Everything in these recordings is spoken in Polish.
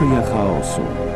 Teoria chaosu.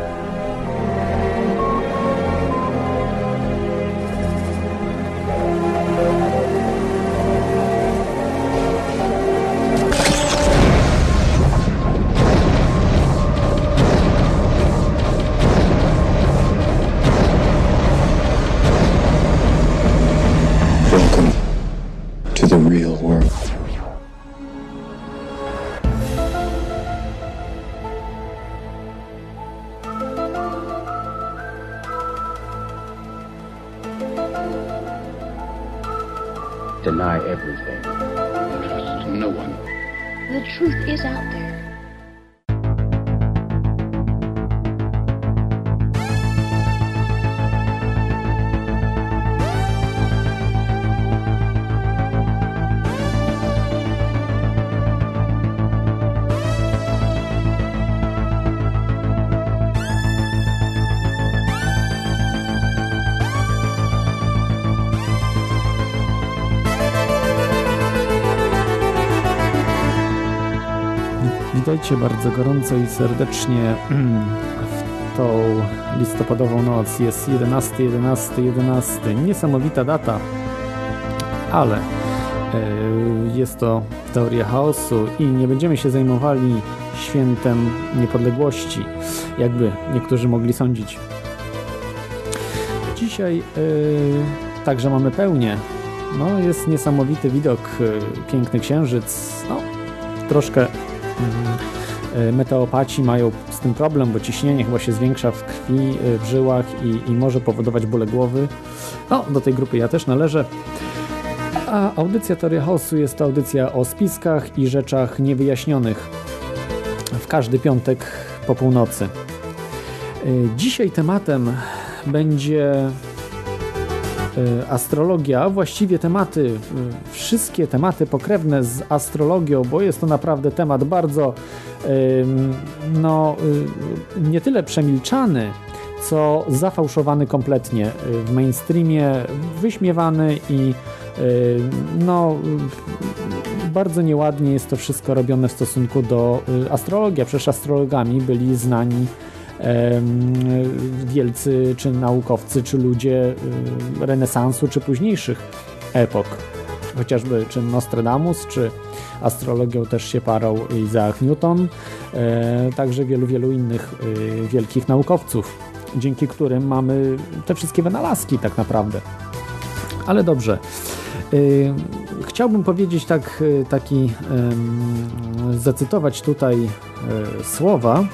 Witajcie bardzo gorąco i serdecznie w tą listopadową noc. Jest 11, 11, 11. Niesamowita data, ale e, jest to teoria chaosu i nie będziemy się zajmowali świętem niepodległości, jakby niektórzy mogli sądzić. Dzisiaj e, także mamy pełnię. No, jest niesamowity widok, e, piękny księżyc. No, troszkę mm, meteopaci mają z tym problem, bo ciśnienie chyba się zwiększa w krwi, e, w żyłach i, i może powodować bóle głowy. No, do tej grupy ja też należę. A audycja Teoria Chaosu jest to audycja o spiskach i rzeczach niewyjaśnionych w każdy piątek po północy. E, Dzisiaj tematem będzie e, astrologia, właściwie tematy, e, wszystkie tematy pokrewne z astrologią, bo jest to naprawdę temat bardzo no, y, nie tyle przemilczany, co zafałszowany kompletnie y, w mainstreamie, wyśmiewany i y, no bardzo nieładnie jest to wszystko robione w stosunku do astrologii, a przecież astrologami byli znani wielcy, czy naukowcy, czy ludzie renesansu, czy późniejszych epok. Chociażby czy Nostradamus, czy astrologią też się parał Isaac Newton, e, także wielu, wielu innych y, wielkich naukowców, dzięki którym mamy te wszystkie wynalazki tak naprawdę. Ale dobrze. Y, Chciałbym powiedzieć tak, taki, zacytować tutaj słowa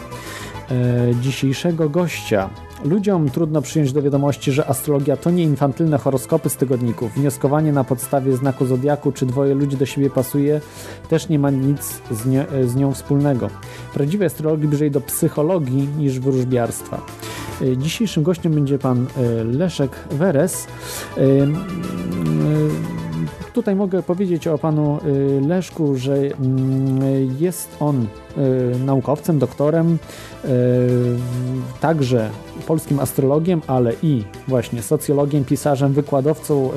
e, dzisiejszego gościa. Ludziom trudno przyjąć do wiadomości, że astrologia to nie infantylne horoskopy z tygodników. Wnioskowanie na podstawie znaku zodiaku, czy dwoje ludzi do siebie pasuje, też nie ma nic z, nie, z nią wspólnego. Prawdziwej astrologii bliżej do psychologii niż wróżbiarstwa. E, Dzisiejszym gościem będzie pan e, Leszek Weres. E, Tutaj mogę powiedzieć o panu Leszku, że jest on naukowcem, doktorem, y, także polskim astrologiem, ale i właśnie socjologiem, pisarzem, wykładowcą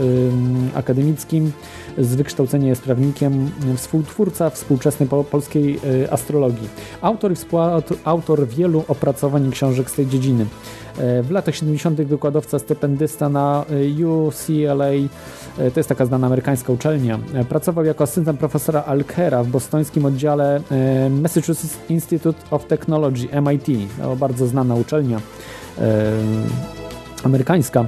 akademickim, z wykształcenia jest prawnikiem, współtwórca współczesnej po- polskiej astrologii. Autor i współautor wielu opracowań i książek z tej dziedziny. W latach 70. wykładowca, stypendysta na UCLA, to jest taka znana amerykańska uczelnia. Pracował jako asystent profesora Alkera w bostońskim oddziale e, Massachusetts Institute of Technology, MIT. To bardzo znana uczelnia e, amerykańska.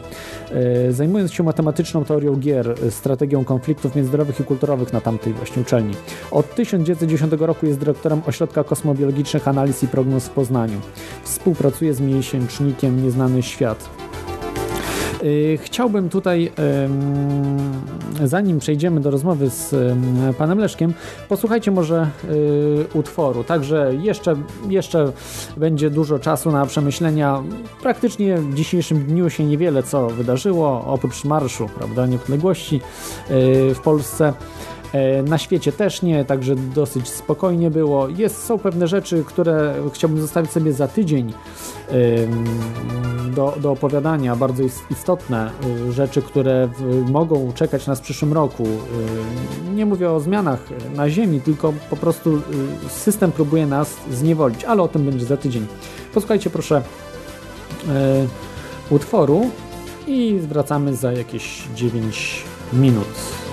E, Zajmując się matematyczną teorią gier, e, strategią konfliktów międzynarodowych i kulturowych na tamtej właśnie uczelni. Od 1910 roku jest dyrektorem Ośrodka Kosmobiologicznych Analiz i Prognoz w Poznaniu. Współpracuje z miesięcznikiem Nieznany Świat. Y, Chciałbym tutaj, zanim przejdziemy do rozmowy z em, panem Leszkiem, posłuchajcie może y, utworu. Także jeszcze, jeszcze będzie dużo czasu na przemyślenia. Praktycznie w dzisiejszym dniu się niewiele co wydarzyło, oprócz marszu prawda, niepodległości y, w Polsce. E, na świecie też nie, także dosyć spokojnie było. Jest, są pewne rzeczy, które chciałbym zostawić sobie za tydzień do, do opowiadania, bardzo istotne y, rzeczy, które mogą czekać nas w przyszłym roku. Y, nie mówię o zmianach na Ziemi, tylko po prostu system próbuje nas zniewolić, ale o tym będzie za tydzień. Posłuchajcie proszę utworu i wracamy za jakieś 9 minut.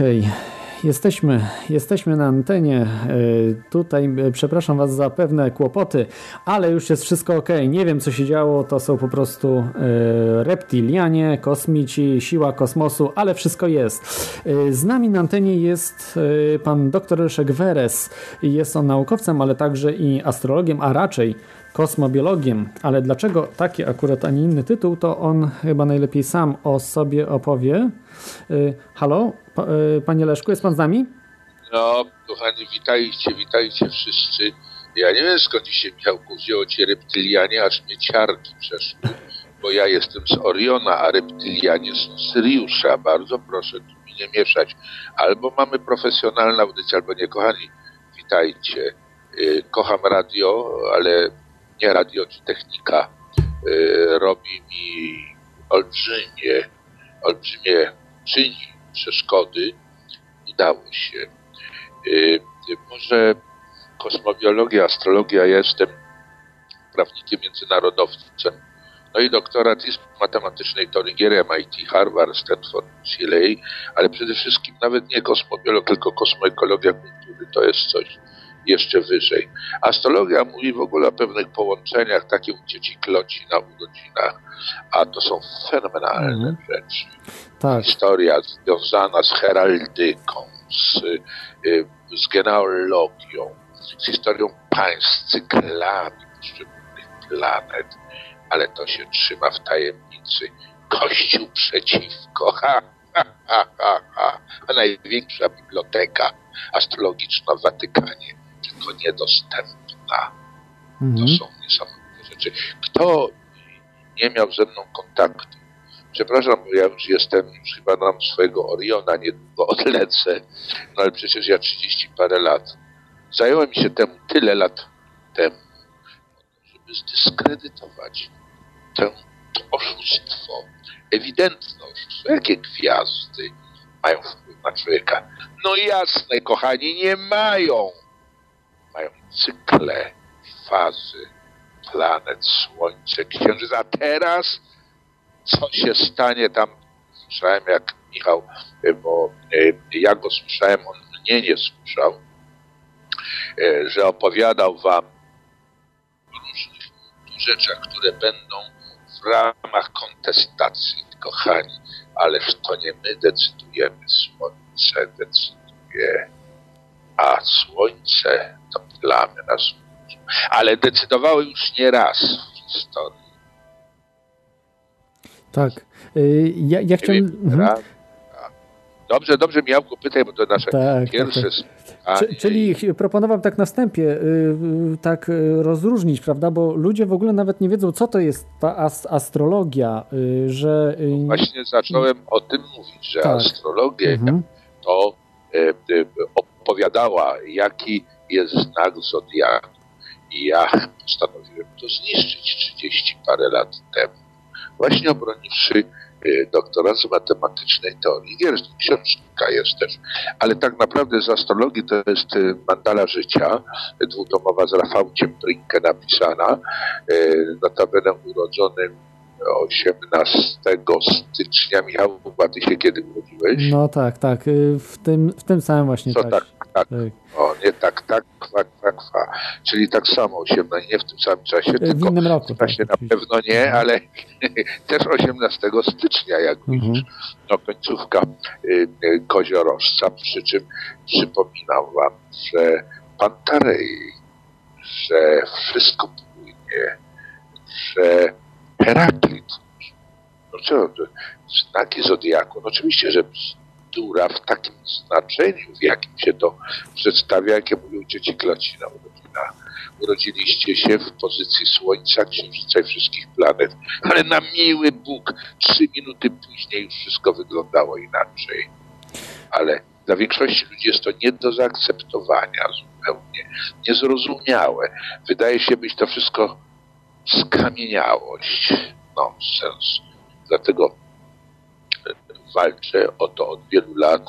Okej. Jesteśmy, jesteśmy na antenie. E, Tutaj e, przepraszam Was za pewne kłopoty, ale już jest wszystko ok. Nie wiem, co się działo. To są po prostu e, reptilianie, kosmici, siła kosmosu, ale wszystko jest. E, Z nami na antenie jest e, pan dr Leszek Weres. Jest on naukowcem, ale także i astrologiem, a raczej kosmobiologiem. Ale dlaczego taki akurat, a nie inny tytuł, to on chyba najlepiej sam o sobie opowie. E, Halo, pa, panie Leszku, jest pan z nami? No, kochani, witajcie, witajcie wszyscy. Ja nie wiem skąd się, Michałku, wzięło ci reptylianie, aż mnie ciarki przeszły, bo ja jestem z Oriona, a reptylianie są z Syriusza. Bardzo proszę tu nie mieszać. Albo mamy profesjonalną audycję, albo nie. Kochani, witajcie. Y, Kocham radio, ale nie radio czy technika. Y, Robi mi olbrzymie, olbrzymie czyni przeszkody. Udało się. Y, Może kosmobiologia, astrologia, ja jestem prawnikiem międzynarodowcem. No i doktorat jest matematycznej gier MIT, Harvard, Stanford, UCLA, ale przede wszystkim nawet nie kosmobiolog, tylko kosmoekologia kultury. To jest coś jeszcze wyżej. Astrologia mówi w ogóle o pewnych połączeniach, takie u dzieci kloci na urodzinach, a to są fenomenalne Mhm. rzeczy Tak. historia związana z heraldyką, z, y, z genealogią, z historią państw, cyklami poszczególnych planet, ale to się trzyma w tajemnicy. Kościół przeciwko, ha, ha, ha, ha, ha. a największa biblioteka astrologiczna w Watykanie, tylko niedostępna. To Mhm. są niesamowite rzeczy. Kto nie miał ze mną kontaktu, przepraszam, bo ja już jestem, już chyba mam swojego Oriona, niedługo odlecę, no ale przecież ja 30 parę lat. Zajęło mi się temu tyle lat temu, żeby zdyskredytować to oszustwo, ewidentność, jakie gwiazdy mają wpływ na człowieka. No jasne, kochani, nie mają. Mają cykle, fazy, planet, słońce, księżyc. A teraz co się stanie tam? Słyszałem jak Michał, e, bo e, ja go słyszałem, on mnie nie słyszał, e, że opowiadał wam o różnych rzeczach, które będą w ramach kontestacji, kochani. Ależ to nie my decydujemy, słońce decyduje, a słońce to plamy na słońcu. Ale decydowały już nie raz w historii. Tak. Y, Ja, ja chciałem. Mhm. Raz. Dobrze, dobrze, Miałku, pytaj, bo to nasze Tak, tak, pierwsze tak. spotkanie. Czy, czyli ch- proponowałem tak na wstępie, y, y, tak y, rozróżnić, prawda? Bo ludzie w ogóle nawet nie wiedzą, co to jest ta as- astrologia, y, że. y, Właśnie zacząłem o tym mówić, że Tak. astrologia Mhm. to e, e, opowiadała, jaki jest znak zodiaku. I ja postanowiłem to zniszczyć 30 parę lat temu. Właśnie obroniwszy doktorat z matematycznej teorii gier. Książka jest też. Ale tak naprawdę z astrologii to jest e, mandala życia, dwutomowa z Rafałciem Brinke napisana, e, notabene urodzonym 18 stycznia. Michał, a ty się kiedy urodziłeś? No tak, tak. y, W tym, w tym samym właśnie Co czasie. tak, tak. Tak. O, nie tak, tak, kwa, kwa, kwa. Czyli tak samo 18, nie w tym samym czasie, Y, W tylko innym roku. właśnie tak, na pewno nie, ale też 18 stycznia, jak Mhm. widzisz. No końcówka y, y, koziorożca, przy czym przypominam wam, że Pantarei, że wszystko płynie, że Heraklit, no co, znaki Zodiaku, no oczywiście, że bzdura w takim znaczeniu, w jakim się to przedstawia, jakie mówią dzieci kloci na urodzinach. Urodziliście się w pozycji Słońca, Księżyca i wszystkich planet, ale na miły Bóg, trzy minuty później już wszystko wyglądało inaczej. Ale dla większości ludzi jest to nie do zaakceptowania zupełnie, niezrozumiałe. Wydaje się być to wszystko skamieniałość, nonsens. Dlatego e, walczę o to od wielu lat,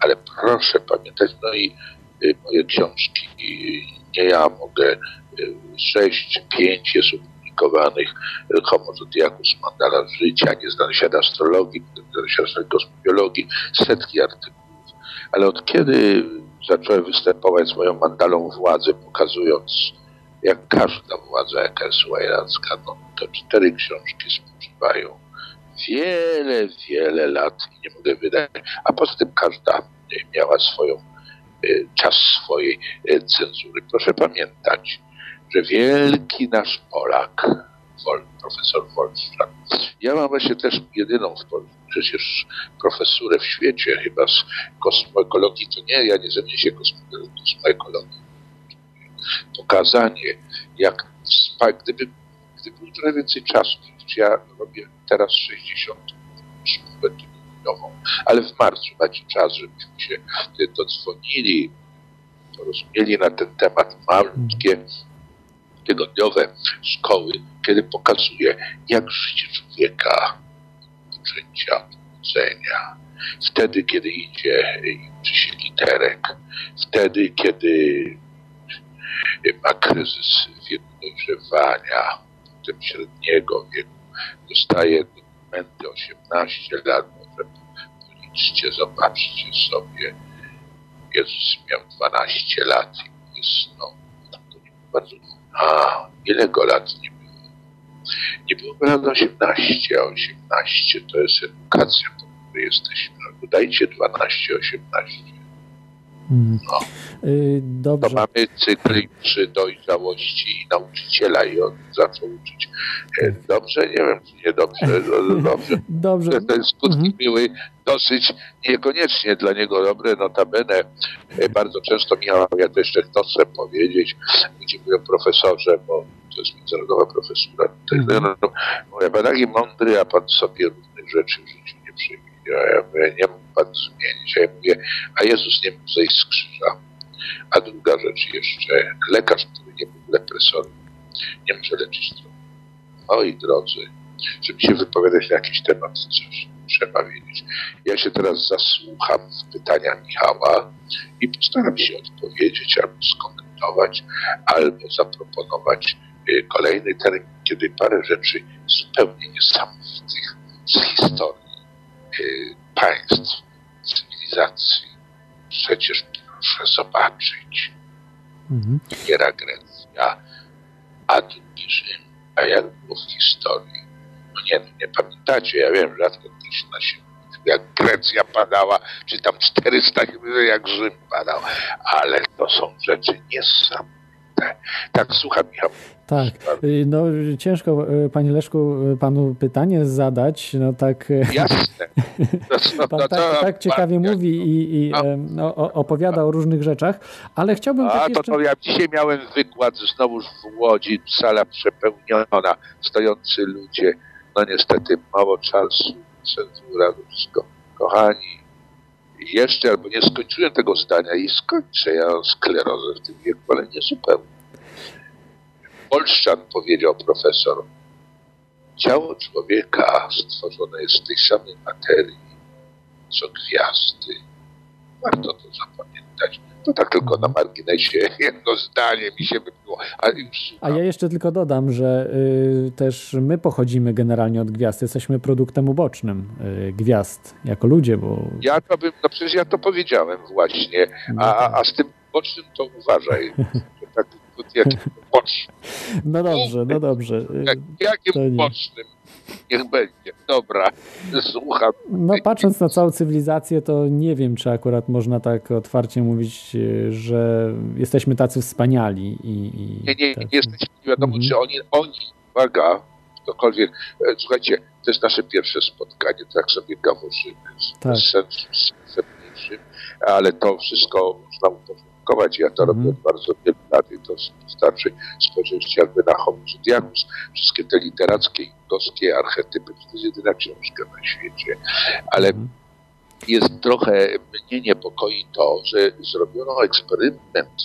ale proszę pamiętać, no i y, moje książki, nie ja mogę, y, sześć, pięć jest opublikowanych, Homo Zodiacus, Mandala Życia, Nieznany Świat Astrologii, Nieznany Świat Kosmobiologii, setki artykułów. Ale od kiedy zacząłem występować z moją mandalą władzy, pokazując, jak każda władza, jaka jest łajracka, no to cztery książki spożywają wiele, wiele lat i nie mogę wydać. A poza tym każda miała swoją, y, czas swojej y, cenzury. Proszę pamiętać, że wielki nasz Polak, profesor Wolfram, ja mam właśnie też jedyną w Polsce przecież profesurę w świecie chyba z kosmoekologii, to nie, ja nie zajmuję się kosmo- kosmoekologią. Pokazanie, jak wspaniale, gdyby, gdyby było trochę więcej czasu, przecież ja robię teraz 60 szkołę tygodniową, ale w marcu macie czas, żebyśmy się dodzwonili, porozumieli na ten temat malutkie tygodniowe szkoły, kiedy pokazuje, jak życie człowieka poczęcia od urodzenia. Wtedy, kiedy idzie i uczy się literek, wtedy, kiedy ma kryzys wieku dojrzewania, potem średniego wieku, dostaje dokumenty 18 lat, może policzcie, zobaczcie sobie. Jezus miał 12 lat i jest, no, bardzo a, ile go lat nie było? Nie było go lat 18, a 18 to jest edukacja, po której jesteśmy. Dajcie 12, 18. No. Y, To Dobrze. mamy cykl przy dojrzałości nauczyciela i on zaczął uczyć. E, Dobrze, nie wiem, czy niedobrze, no, no, dobrze. Dobrze. Te- Te skutki Mhm. były dosyć niekoniecznie dla niego dobre, notabene e, bardzo często Michał, ja to jeszcze chcę powiedzieć, gdzie mówią profesorze, bo to jest międzynarodowa profesura, tutaj, Mhm. mówię, pan taki mądry, a pan sobie różnych rzeczy w życiu nie przyjmie. Ja mówię, nie mógł pan zmienić, a ja mówię, a Jezus nie mógł zejść z krzyża. A druga rzecz jeszcze, lekarz, który nie był lepresorem, nie może leczyć trąb. Oj, drodzy, żeby się wypowiadać na jakiś temat, coś trzeba wiedzieć. Ja się teraz zasłucham w pytania Michała i postaram się odpowiedzieć albo skomentować, albo zaproponować y, kolejny termin, kiedy parę rzeczy zupełnie niesamowitych z historii państw, cywilizacji. Przecież proszę zobaczyć. Mhm. Piera Grecja, a drugi Rzym. A jak było w historii? No nie, no nie pamiętacie, ja wiem, rzadko gdzieś na się jak Grecja padała, czy tam 400 jak Rzym padał, ale to są rzeczy niesamowite. Tak, słucham Michał. Tak. Y, No, ciężko, y, panie Leszku, y, panu pytanie zadać. No tak. Jasne. No, no, Pan no, tak, to- tak ciekawie mówi i, i No. opowiada o różnych rzeczach, ale chciałbym A tak to, jeszcze... to ja dzisiaj miałem wykład znowuż w Łodzi, sala przepełniona, stojący ludzie. No niestety mało czasu, cenzura, to wszystko. Kochani, jeszcze albo nie skończyłem tego zdania i skończę. Ja sklerozę w tym wieku, ale nie zupełnie. Polszczan powiedział profesor, ciało człowieka stworzone jest z tej samej materii, co gwiazdy. Warto to zapamiętać. To tak tylko na marginesie, jedno zdanie mi się wybiło, A ja jeszcze tylko dodam, że y, też my pochodzimy generalnie od gwiazd. Jesteśmy produktem ubocznym y, gwiazd jako ludzie, bo. ja to bym, no przecież ja to powiedziałem właśnie, a, a, a z tym bocznym to uważaj, tak jak boczny, No dobrze, no dobrze. Jak, jakim nie. bocznym, niech będzie, dobra, słucham. No, patrząc na całą cywilizację, to nie wiem, czy akurat można tak otwarcie mówić, y, że jesteśmy tacy wspaniali. I, i Nie, nie, nie tacy- jesteśmy, nie wiadomo, Mhm. czy oni, oni, uwaga, ktokolwiek, e, słuchajcie, to jest nasze pierwsze spotkanie, tak sobie gaworzymy, z Tak. z mniejszym, ale to wszystko można uporządkować. Ja to robię od bardzo wielu lat i to wystarczy spojrzeć jakby na Homo Zodiacus, wszystkie te literackie, judowskie archetypy, to jest jedyna książka na świecie, ale Mhm. jest trochę, mnie niepokoi to, że zrobiono eksperyment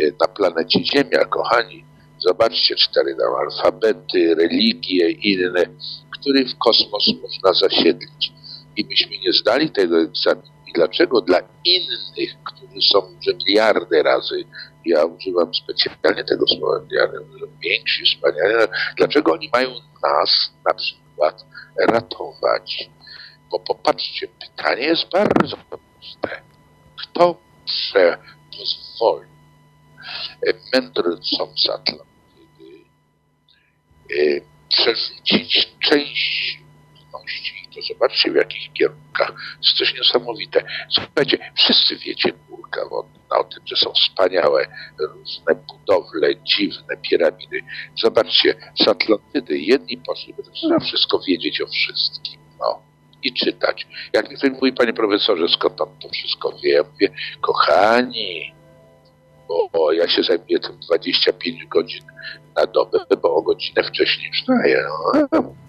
y, na planecie Ziemia, kochani. Zobaczcie, cztery tam alfabety, religie, inne, który w kosmos można zasiedlić. I myśmy nie zdali tego egzaminu. I dlaczego dla innych, którzy są że miliardy razy, ja używam specjalnie tego słowa miliardy, więksi, wspaniale, dlaczego oni mają nas na przykład ratować? Bo popatrzcie, pytanie jest bardzo proste. kto prze, pozwoli e, mędrcom z Atlantydy e, przerzucić część ludności. To zobaczcie w jakich kierunkach. Jest coś niesamowite. Słuchajcie, wszyscy wiecie górka wodna o tym, że są wspaniałe różne budowle, dziwne piramidy. Zobaczcie, z Atlantydy jedni poszli, bo trzeba wszystko wiedzieć o wszystkim. No. I czytać. Jak mi ktoś mówi, panie profesorze, skąd on to wszystko wie? Ja mówię, kochani, bo, bo ja się zajmuję tym 25 godzin na dobę, bo o godzinę wcześniej wstaję. No.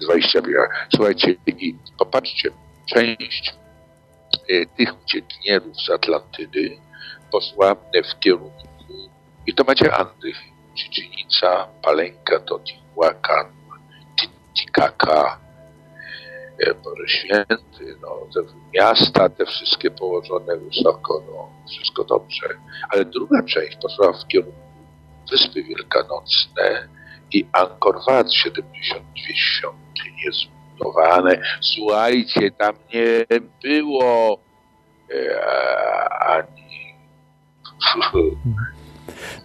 20 minut. Słuchajcie, i popatrzcie, część e, tych uciekinierów z Atlantydy poszła w kierunku, i to macie Andy, Chichinica, Palenka, Totihuacan, Titicaca, e, Boże Święty, no, te miasta, te wszystkie położone wysoko, no, wszystko dobrze. Ale druga część poszła w kierunku Wyspy Wielkanocne i Angkor Wat, 72 świątynie zbudowane. Słuchajcie, tam nie było e, ani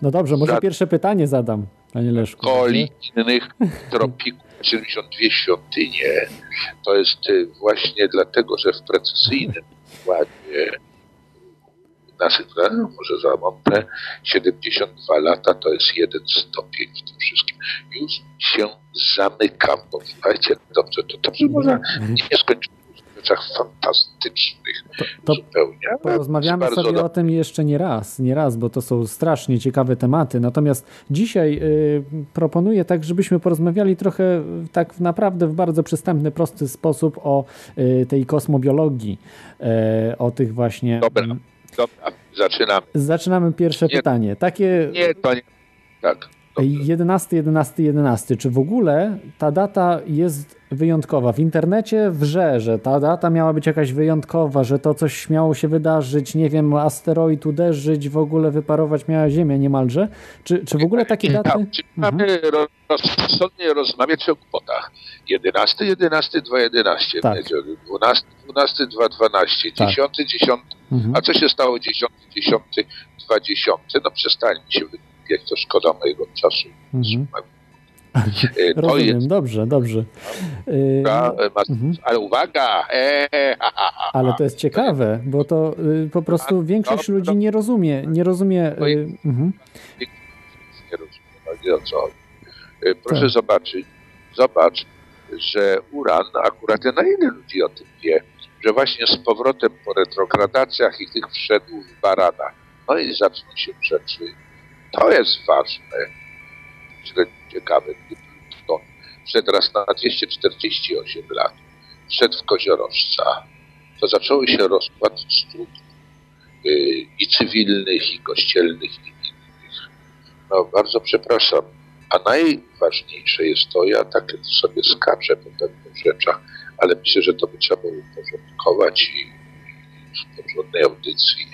No dobrze, może Za- pierwsze pytanie zadam, panie Leszku. Koli innych tropików, 72 świątynie. To jest y, właśnie dlatego, że w precyzyjnym układzie naszych, no, może za montę, 72 lata to jest jeden stopień w tym wszystkim. Już się zamykam, bo słuchajcie, dobrze, to dobrze można nie skończyć w rzeczach fantastycznych To- zupełnie. ale Porozmawiamy sobie o tym jeszcze nie raz, nie raz, bo to są strasznie ciekawe tematy. Natomiast dzisiaj y, proponuję tak, żebyśmy porozmawiali trochę tak w naprawdę w bardzo przystępny, prosty sposób o y, tej kosmobiologii, y, o tych właśnie... Dobra. Dobra, zaczynam. Zaczynamy pierwsze Nie. pytanie. Takie Nie, to nie. Tak. dobrze. 11, 11, 11. Czy w ogóle ta data jest wyjątkowa? W internecie wrze, że ta data miała być jakaś wyjątkowa, że to coś miało się wydarzyć, nie wiem, asteroid uderzyć, w ogóle wyparować miała Ziemia niemalże. Czy, czy w ogóle takie daty? Tak, czyli mamy ro- rozsądnie rozmawiać o głupotach. 11, 11, 2, 11, Tak. 12, 12, 2, 12, Tak. 10, 10. Mhm. A co się stało 10, 10, 2, 10? No przestańmy się wypijać, to szkoda mojego czasu. Mhm. E, Rozumiem, jest, dobrze, dobrze. E, ma- Mhm. ale uwaga! E, Ale to jest ciekawe, bo to y, po prostu większość ludzi nie rozumie, nie rozumie. Y, mhm. nie rozumiem, ale nie o co chodzi. E, Proszę Tak. zobaczyć, zobacz, że uran, akurat na ile ludzi o tym wie, że właśnie z powrotem po retrogradacjach i tych wszedł w barana. No i zaczną się rzeczy. To jest ważne, średnio ciekawe, gdy Pluton wszedł raz na 248 lat, wszedł w koziorożca, to zaczęły się rozkład struktur y, i cywilnych, i kościelnych, i innych. No bardzo przepraszam. A najważniejsze jest to, ja tak sobie skaczę po pewnych rzeczach, ale myślę, że to by trzeba było uporządkować i porządnej audycji.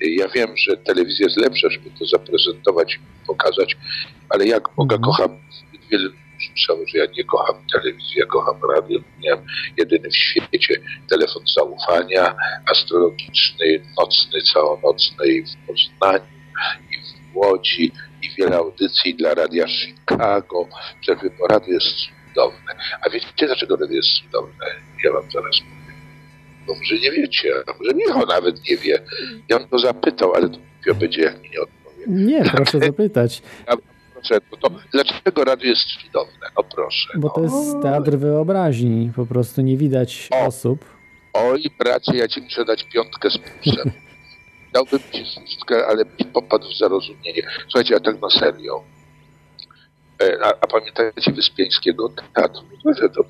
Ja wiem, że telewizja jest lepsza, żeby to zaprezentować i pokazać, ale jak Boga Mhm. kocham, zbyt wiele ludzi pisało, że ja nie kocham telewizji, ja kocham radio. Miałem jedyny w świecie telefon zaufania, astrologiczny, nocny, całonocny i w Poznaniu, i w Łodzi, i wiele audycji dla Radia Chicago, że bo radio jest cudowne. A wiecie, dlaczego radio jest cudowne? Ja wam zaraz powiem. Bo może nie wiecie, a może Michał nawet nie wie. Ja on go zapytał, ale to głupio będzie, jak mi nie odpowie. Nie, proszę zapytać, Proszę, bo to, dlaczego radio jest cudowne? No proszę. bo to jest teatr wyobraźni. Po prostu nie widać O. osób. Oj, bracie, ja ci muszę dać piątkę z plusem. Dałbym ci szóstkę, ale popadł w zarozumienie. Słuchajcie, a tak na serio. E, A, a pamiętacie Wyspiańskiego teatru? No, że to,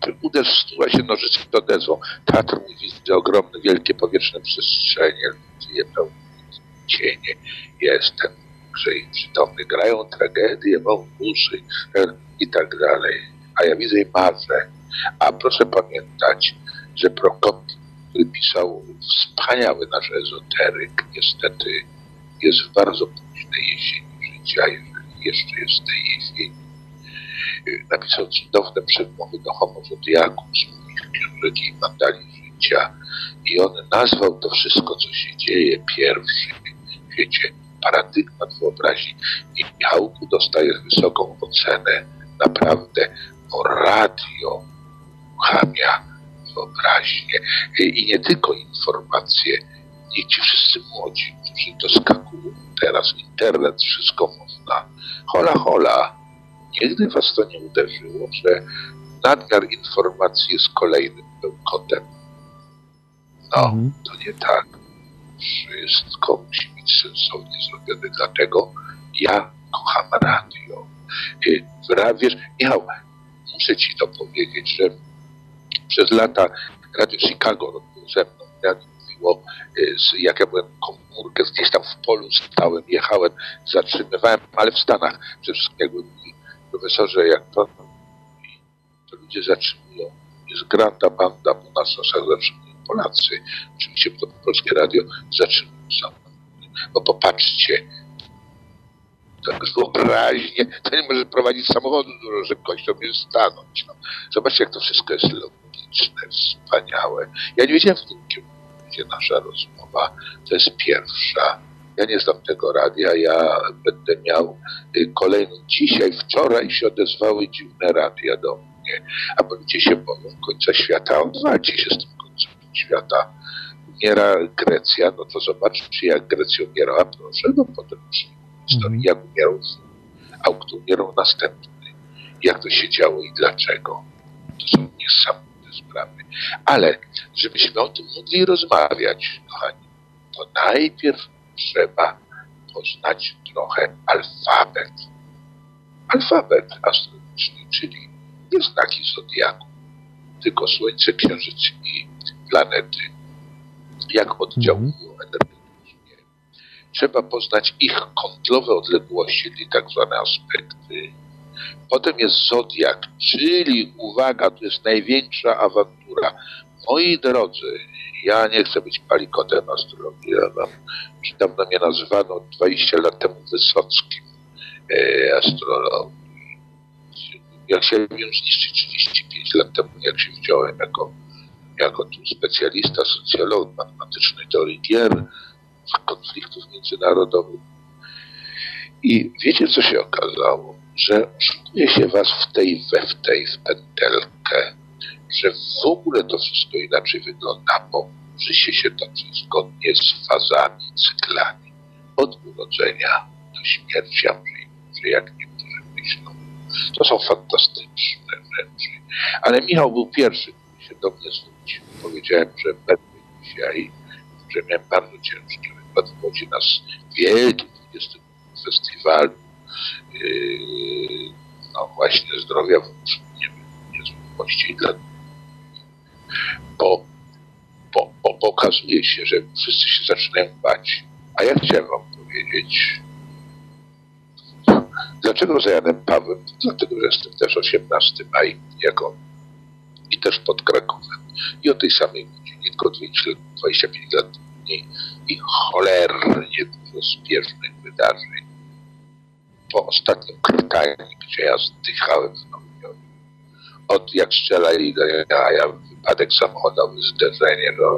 to się nożyce odezwą. Teatr mówi, widzę ogromne, wielkie powietrzne przestrzenie, ludzie pełne cienie. Jestem grzej przytomny, grają tragedię, mam uszy e, i tak dalej. A ja widzę i marzę. A proszę pamiętać, że Prokopie, który pisał wspaniały nasz ezoteryk, niestety jest w bardzo późnej jesieni życia, jeszcze jest w tej. Y, Napisał cudowne przedmowy do Homo Zodiacus, książek i mandali życia. i on nazwał to wszystko, co się dzieje, pierwszy, wiecie, paradygmat wyobraźni. I Michałku dostaje wysoką ocenę, naprawdę, bo radio uruchamia wyobraźnię i nie tylko informacje. Niech ci wszyscy młodzi, którzy doskakują teraz internet, wszystko można. Hola, hola. Nigdy was to nie uderzyło, że nadmiar informacji jest kolejnym bełkotem. No, Mhm. to nie tak. Wszystko musi być sensownie zrobione. Dlatego ja kocham radio. Y, Wiesz, Michał, muszę ci to powiedzieć, że przez lata Radio Chicago robiło ze mną, radio mówiło, y, jak ja byłem komórkę, gdzieś tam w polu stałem, jechałem, zatrzymywałem, ale w Stanach przede wszystkim jakby mówi profesorze, jak pan mówi, to ludzie zatrzymują, jest granda banda, bo nas nosach zatrzymują Polacy, oczywiście to polskie radio zatrzymują bo popatrzcie, tak wyobraźnie, to nie może prowadzić samochodu z dużą szybkością, jest stanąć. No. Zobaczcie, jak to wszystko jest logiczne, wspaniałe. Ja nie wiedziałem w tym kierunku, gdzie nasza rozmowa, to jest pierwsza. Ja nie znam tego radia, ja będę miał y, kolejną. Dzisiaj, wczoraj się odezwały dziwne radia do mnie, a bo ludzie się boją końca świata, odwalcie się z tym końcem świata. Umiera Grecja, no to zobaczcie, jak Grecja umierała, proszę, no potem przyjmą historii, jak umierał, a kto umierał następny, jak to się działo i dlaczego. To są niesamowite sprawy. Ale żebyśmy o tym mogli rozmawiać, kochani, to najpierw trzeba poznać trochę alfabet. Alfabet astronomiczny, czyli nie znaki zodiaku, tylko Słońce, Księżyc i planety. Jak oddziałują energetycznie. Trzeba poznać ich kątlowe odległości, czyli tak zwane aspekty. Potem jest zodiak, czyli uwaga, to jest największa awantura. Moi drodzy, ja nie chcę być palikotem astrologii, ja mam, dawno mnie nazywano 20 lat temu Wysockim e, astrologii. Ja chciałem ją zniszczyć 35 lat temu, jak się wziąłem jako, jako tu specjalista, socjolog, matematycznej teorii gier, konfliktów międzynarodowych. I wiecie, co się okazało? Że szukuje się was w tej, we w tej, w pętelkę, że w ogóle to wszystko inaczej wygląda, bo życie się toczy zgodnie z fazami, cyklami. Od urodzenia do śmierci, a może jak niektórzy myślą. To są fantastyczne rzeczy. Ale Michał był pierwszy, który się do mnie zwrócił. Powiedziałem, że będę dzisiaj, że miałem bardzo ciężki wykład w Łodzi na s- wielkim 20 festiwalu no właśnie zdrowia niezwykłości bo, bo, bo pokazuje się, że wszyscy się zaczynają bać. A ja chciałem wam powiedzieć, dlaczego za Janem Pawłem? Dlatego, że jestem też 18 maj jako i też pod Krakowem. I o tej samej godzinie, tylko 20 lat- 25 lat mniej i cholernie dużo spiesznych wydarzeń. Po ostatnim krytanie, gdzie ja zdychałem w Nowym. Od jak strzelali do jaja, wypadek samochodowy, zderzenie, no,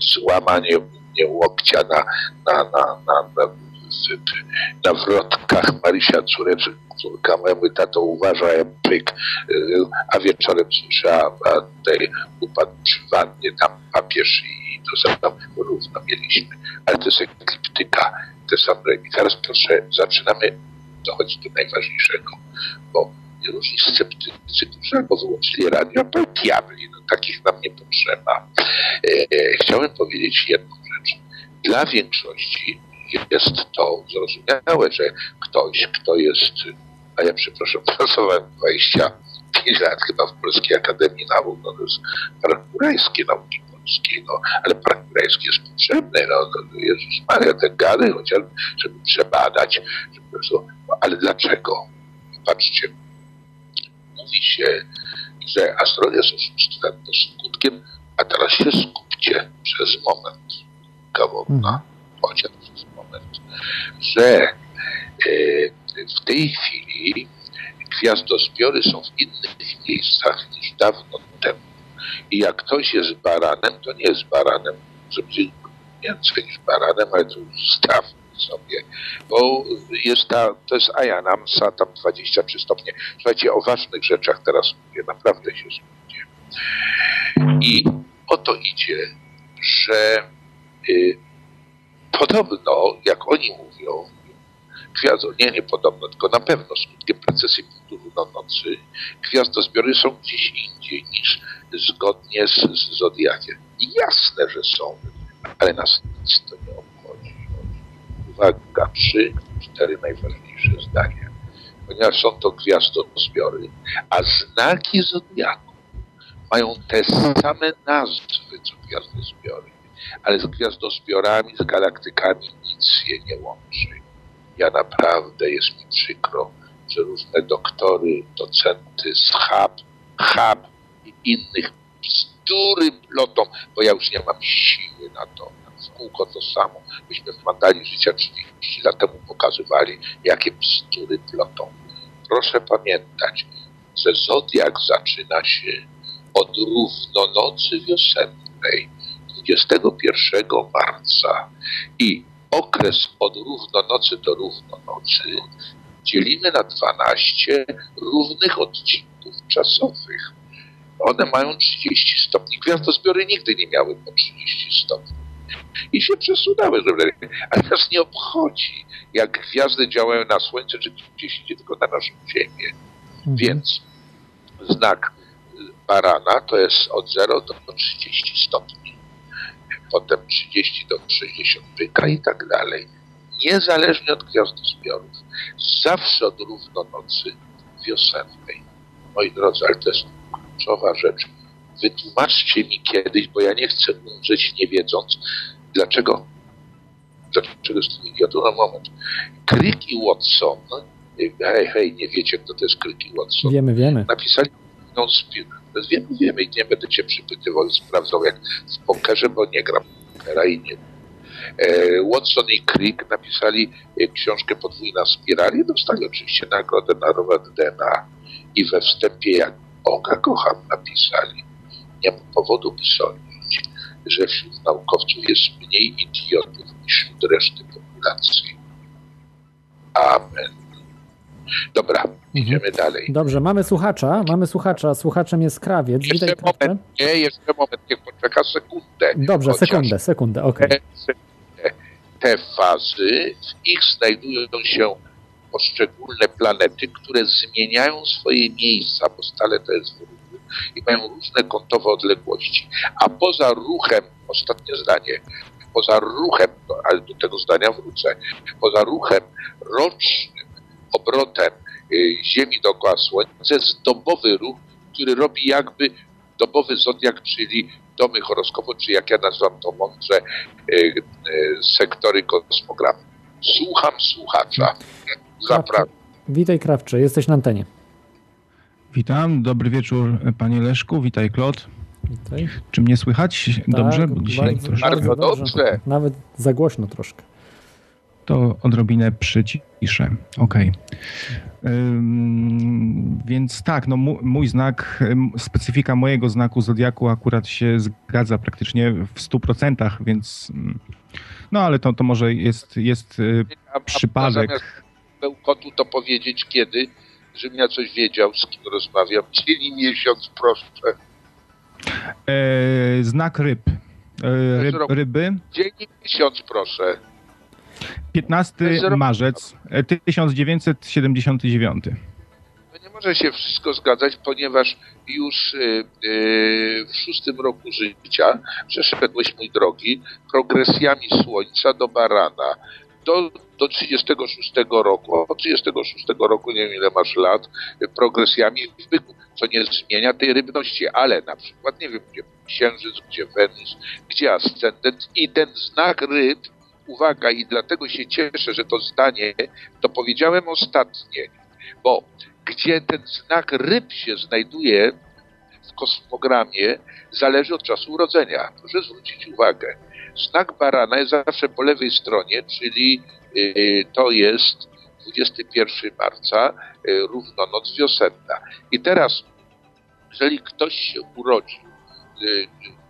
złamanie mnie łokcia na, na, na, na, na, na wrotkach Marysia córeczek, córka memu tato uważa, pyk, a wieczorem słyszałam, a tutaj upadł przy wannie tam papież i to samo równo mieliśmy. Ale to jest ekliptyka, te same. I teraz proszę, zaczynamy dochodzić do najważniejszego, bo różni sceptycy, którzy albo wyłączyli radio, albo diabli, no takich nam nie potrzeba. E, e, chciałem powiedzieć jedną rzecz. Dla większości jest to zrozumiałe, że ktoś, kto jest, a ja przepraszam, pracowałem 25 lat chyba w Polskiej Akademii Nauk, no to jest Murajskie nauki no, ale Murajski jest potrzebny, no, no Jezus Maria, te gady chociażby, żeby przebadać, żeby, no, ale dlaczego? Patrzcie, mówi się, że astrologia jest oszustwem, to skutkiem, a teraz się skupcie przez moment, kawałka, chociaż przez moment, że e, w tej chwili gwiazdozbiory są w innych miejscach niż dawno temu. I jak ktoś jest baranem, to nie jest baranem, że będzie więcej niż baranem, ale to już sobie, bo jest ta, to jest Ajanamsa, tam 23 stopnie. Słuchajcie, o ważnych rzeczach teraz mówię, naprawdę się zmienię. I o to idzie, że y, podobno, jak oni mówią, gwiazdo, nie, nie podobno, tylko na pewno skutkiem precesji punktu nocy, gwiazdozbiory są gdzieś indziej niż zgodnie z, z Zodiakiem. I jasne, że są, ale nas nic to nie obchodzi. Uwaga, trzy, cztery najważniejsze zdania. Ponieważ są to gwiazdozbiory, a znaki Zodiaku mają te same nazwy, co gwiazdozbiory, ale z gwiazdozbiorami, z galaktykami nic się nie łączy. Ja naprawdę jest mi przykro, że różne doktory, docenty z HAB, HAB innych bzdury plotą, bo ja już nie mam siły na to. W kółko to samo. Myśmy w mandali życia 30 lat temu pokazywali, jakie bzdury plotą. Proszę pamiętać, że Zodiak zaczyna się od równonocy wiosennej 21 marca i okres od równonocy do równonocy dzielimy na 12 równych odcinków czasowych. One mają 30 stopni. Gwiazdozbiory nigdy nie miały po 30 stopni. I się przesunęły, ale nas nie obchodzi, jak gwiazdy działają na Słońce, czy gdzieś idzie tylko na naszą Ziemię. Mhm. Więc znak barana to jest od 0 do 30 stopni. Potem 30 do 60 byka i tak dalej. Niezależnie od gwiazdozbiorów. Zawsze od równonocy wiosennej. Moi drodzy, ale to jest kluczowa rzecz. Wytłumaczcie mi kiedyś, bo ja nie chcę umrzeć nie wiedząc, dlaczego dlaczego jestem idiotą na moment. Crick i Watson, hej, hej, nie wiecie, kto to jest Crick i Watson Wiemy, wiemy. napisali no, wiemy, wiemy i nie będę cię przypytywał i sprawdzał jak w pokerze, bo nie gram pokera i nie e, Watson i Crick napisali e, książkę Podwójna spirali i dostali oczywiście nagrodę na rower DNA i we wstępie jak Boga kocham napisali. Nie ma powodu by sądzić, że wśród naukowców jest mniej idiotów niż wśród reszty populacji. Amen. Dobra, idziemy dalej. Dobrze, mamy słuchacza, mamy słuchacza, słuchaczem jest krawiec. Witaj, Jeszcze krawcze. moment, nie, jeszcze moment, niech poczeka sekundę. Dobrze, Chociaż sekundę, sekundę, okej. Te, te fazy, w ich znajdują się poszczególne planety, które zmieniają swoje miejsca, bo stale to jest w ruchu i mają różne kątowe odległości. A poza ruchem, ostatnie zdanie, poza ruchem, no, ale do tego zdania wrócę, poza ruchem rocznym obrotem y, Ziemi dookoła Słońca jest dobowy ruch, który robi jakby dobowy zodiak, czyli domy horoskopu, czy jak ja nazywam to mądrze, y, y, sektory kosmogramu. Słucham słuchacza. Zapraszam. Witaj, krawcze, jesteś na antenie. Witam, dobry wieczór panie Leszku, witaj Klot. Witaj. Czy mnie słychać dobrze? Tak, Bo dzisiaj bardzo, troszkę Bardzo dobrze. Nawet za głośno troszkę. to odrobinę przyciszę. Okej. Ym, Więc tak, no mój znak, specyfika mojego znaku Zodiaku akurat się zgadza praktycznie w 100%, więc ym, no ale to, to może jest, jest y, A- a przypadek. Zamiast bełkotu to powiedzieć kiedy, żebym ja coś wiedział, z kim rozmawiam. Dzień i miesiąc, proszę. E, znak ryb. E, ryb. Ryby. Dzień i miesiąc, proszę. 15 Zero- marzec e, 1979. To nie może się wszystko zgadzać, ponieważ już w szóstym roku życia przeszedłeś, mój drogi, progresjami Słońca do Barana. Do, do 36 roku, od 36 roku, nie wiem ile masz lat, progresjami w byku, co nie zmienia tej rybności, ale na przykład, nie wiem, gdzie Księżyc, gdzie Wenus, gdzie Ascendent i ten znak ryb, uwaga, i dlatego się cieszę, że to zdanie, to powiedziałem ostatnie, bo gdzie ten znak ryb się znajduje w kosmogramie, zależy od czasu urodzenia. Proszę zwrócić uwagę. Znak barana jest zawsze po lewej stronie, czyli y, to jest 21 marca, y, równonoc wiosenna. I teraz, jeżeli ktoś się urodził y,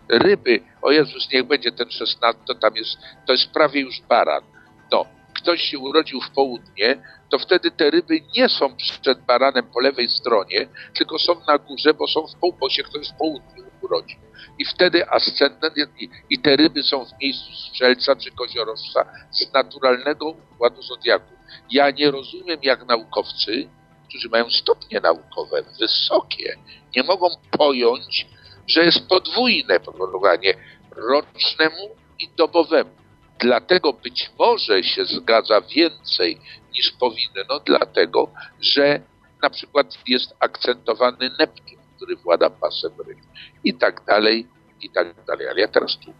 ryby, o Jezus, niech będzie ten 16, to tam jest, to jest prawie już baran. No, ktoś się urodził w południe, to wtedy te ryby nie są przed baranem po lewej stronie, tylko są na górze, bo są w poł, bo się ktoś w południu urodził. I wtedy ascendent i, i te ryby są w miejscu strzelca czy koziorożca z naturalnego układu zodiaku. Ja nie rozumiem, jak naukowcy, którzy mają stopnie naukowe wysokie, nie mogą pojąć, że jest podwójne podróżowanie rocznemu i dobowemu. Dlatego być może się zgadza więcej niż powinno, dlatego że na przykład jest akcentowany Neptun, który włada pasem ryb i tak dalej, i tak dalej. Ale ja teraz tu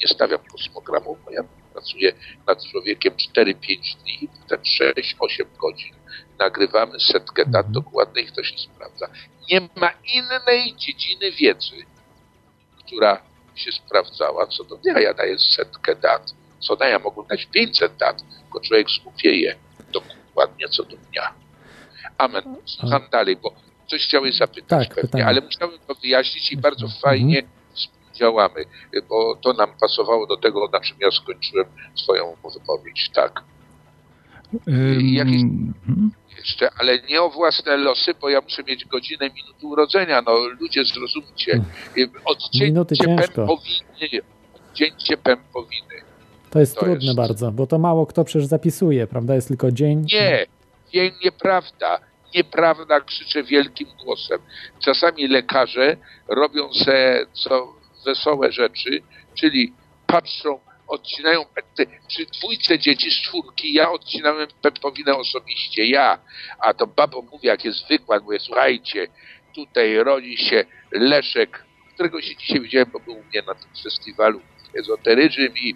nie stawiam kosmogramu, bo ja pracuję nad człowiekiem 4-5 dni, potem 6-8 godzin. Nagrywamy setkę dat dokładnych, to się sprawdza. Nie ma innej dziedziny wiedzy, która się sprawdzała co do dnia. Ja daję setkę dat. Co dnia ja mogę dać 500 dat, tylko człowiek skupieje dokładnie co do dnia. Amen. Słucham dalej, bo coś chciałeś zapytać Tak, pewnie, pytanie. ale musiałem to wyjaśnić i bardzo fajnie współdziałamy, bo to nam pasowało do tego, na czym ja skończyłem swoją wypowiedź. Tak. Ym, Jakieś- mhm. Jeszcze, ale nie o własne losy, bo ja muszę mieć godzinę minuty urodzenia. No ludzie zrozumcie. Odcięcie pępowiny. Odcięcie pępowiny. To jest To trudne jest- bardzo, bo to mało kto przecież zapisuje, prawda? Jest tylko dzień. Nie, nie, nieprawda. Nieprawda, krzyczę wielkim głosem. Czasami lekarze robią se co wesołe rzeczy, czyli patrzą, odcinają przy dwójce dzieci z czwórki, ja odcinałem pępowinę osobiście, ja. A to babo mówi, jak jest wykład, mówię, słuchajcie, tutaj rodzi się Leszek, którego się dzisiaj widziałem, bo był u mnie na tym festiwalu ezoteryzm i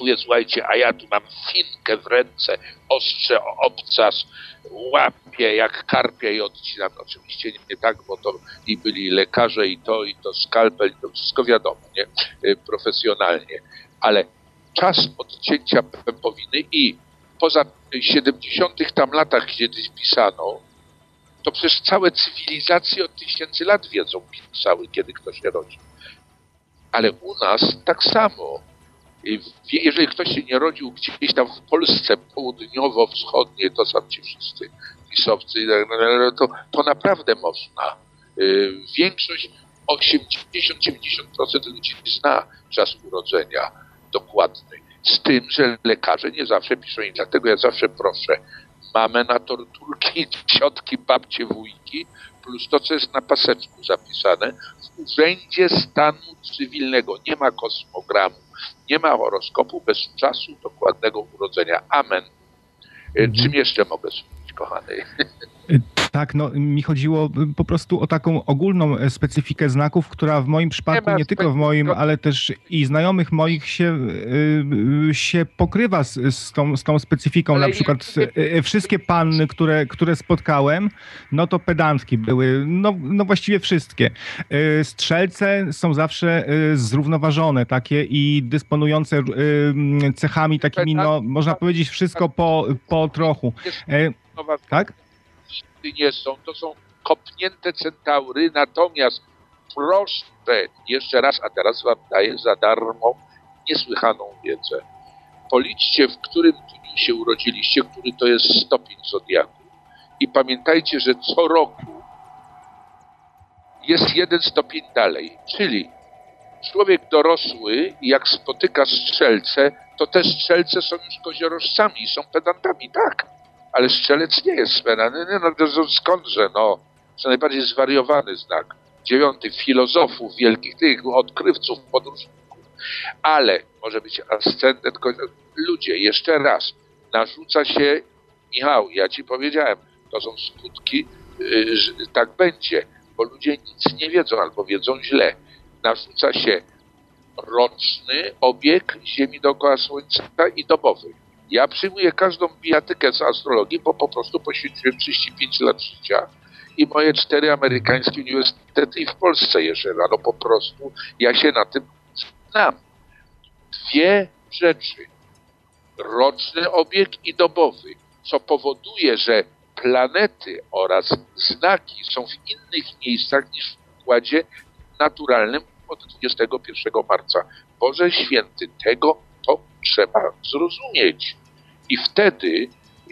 mówię, słuchajcie, a ja tu mam finkę w ręce, ostrze obcas, łapię jak karpia i odcinam. Oczywiście nie, tak, bo to i byli lekarze i to, i to skalpel, i to wszystko wiadomo, nie? Y, Profesjonalnie. Ale czas odcięcia pępowiny i poza 70 tam latach, kiedy pisano, to przecież całe cywilizacje od tysięcy lat wiedzą, pisały, kiedy ktoś się rodzi. Ale u nas tak samo. Jeżeli ktoś się nie rodził gdzieś tam w Polsce południowo-wschodniej, to są ci wszyscy pisowcy, tak dalej, to, to naprawdę można. Y, Większość, 80-90% ludzi zna czas urodzenia dokładny. Z tym, że lekarze nie zawsze piszą i dlatego ja zawsze proszę mamę na torturki, ciotki, babcie, wujki, plus to, co jest na paseczku zapisane w Urzędzie Stanu Cywilnego. Nie ma kosmogramu, nie ma horoskopu bez czasu dokładnego urodzenia. Amen. Y, Czym jeszcze mogę służyć, kochany? Tak, no mi chodziło y, po prostu o taką ogólną e, specyfikę znaków, która w moim przypadku, ma nie tylko w moim, ale też i znajomych moich się, y, y, się pokrywa z, z, tą, z tą specyfiką. Ale Na przykład nie- y, wszystkie panny, które, które spotkałem, no to pedantki były, no, no właściwie wszystkie. Strzelce są zawsze zrównoważone takie i dysponujące cechami takimi, no można powiedzieć wszystko po, po trochu. E, Tak? Nigdy nie są, to są kopnięte centaury, natomiast proszę, jeszcze raz, a teraz wam daję za darmo niesłychaną wiedzę. Policzcie, w którym dniu się urodziliście, który to jest stopień zodiaku. I pamiętajcie, że co roku jest jeden stopień dalej, czyli człowiek dorosły, jak spotyka strzelce, to te strzelce są już koziorożcami są pedantami, tak. Ale strzelec nie jest pedant. Nie, no, to skądże, no. To najbardziej zwariowany znak. Dziewiąty, filozofów wielkich, tych odkrywców, podróżników. Ale może być ascendent. Ludzie, jeszcze raz, narzuca się, Michał, ja ci powiedziałem, to są skutki, yy, że tak będzie, bo ludzie nic nie wiedzą albo wiedzą źle. Narzuca się roczny obieg Ziemi dookoła Słońca i dobowy. Ja przyjmuję każdą bijatykę z astrologii, bo po prostu poświęciłem 35 lat życia i moje cztery amerykańskie uniwersytety i w Polsce jeszcze rano po prostu ja się na tym znam. Dwie rzeczy. Roczny obieg i dobowy, co powoduje, że planety oraz znaki są w innych miejscach niż w układzie naturalnym od 21 marca. Boże Święty, tego to trzeba zrozumieć. I wtedy,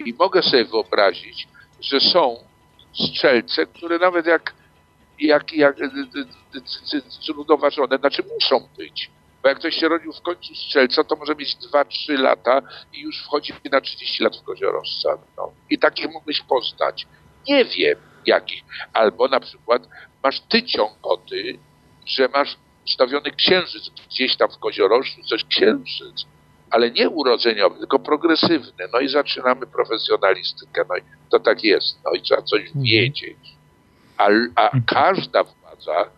i mogę sobie wyobrazić, że są strzelce, które nawet jak, jak, jak zrównoważone, znaczy muszą być. Bo jak ktoś się rodził w końcu strzelca, to może mieć 2-3 lata i już wchodzi na 30 lat w koziorożca. No. I takie mógłbyś poznać. Nie wiem jakich. Albo na przykład masz ty ciągoty, że masz ustawiony księżyc gdzieś tam w koziorożcu, coś księżyc ale nie urodzeniowy, tylko progresywny. No i zaczynamy profesjonalistykę. No i to tak jest. No i trzeba coś Mhm. wiedzieć. A, a każda władza,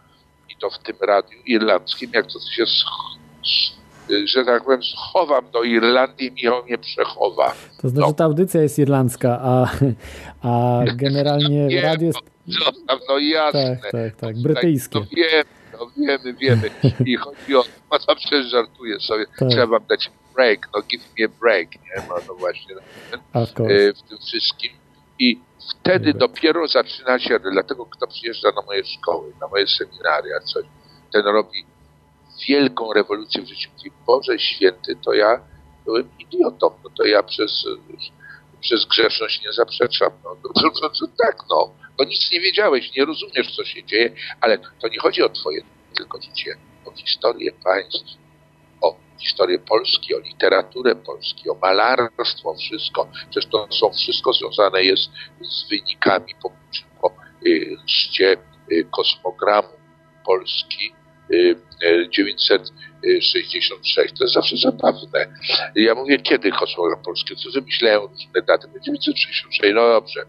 i to w tym radiu irlandzkim, jak to się, sch- że tak powiem, schowam do Irlandii, Michał mnie przechowa. To znaczy, No. ta audycja jest irlandzka, a, a generalnie Nie, radio jest. Zostaw, no jasne. Tak, tak, tak, brytyjskie. No wiemy, no wiemy, wiemy. I chodzi o, no przecież żartuję sobie, Tak. trzeba wam dać break, no give me a break, nie? No, no właśnie. Course. e, w tym wszystkim. I wtedy dopiero zaczyna się, dlatego kto przyjeżdża na moje szkoły, na moje seminaria, coś, ten robi wielką rewolucję w życiu. Mówi, Boże Święty, to ja byłem idiotą, no to ja przez, przez grzeszność nie zaprzeczam. No, to, to, to, to tak, no. Bo nic nie wiedziałeś, nie rozumiesz, co się dzieje, ale to nie chodzi o twoje tylko życie, o historię państw, o historię Polski, o literaturę Polski, o malarstwo, wszystko. Przecież to są wszystko związane jest z wynikami po, po y, chrzcie y, kosmogramu Polski y, y, 966. To jest zawsze zabawne. Ja mówię, kiedy kosmogram Polski? Co wymyślają różne daty? 966. No dobrze.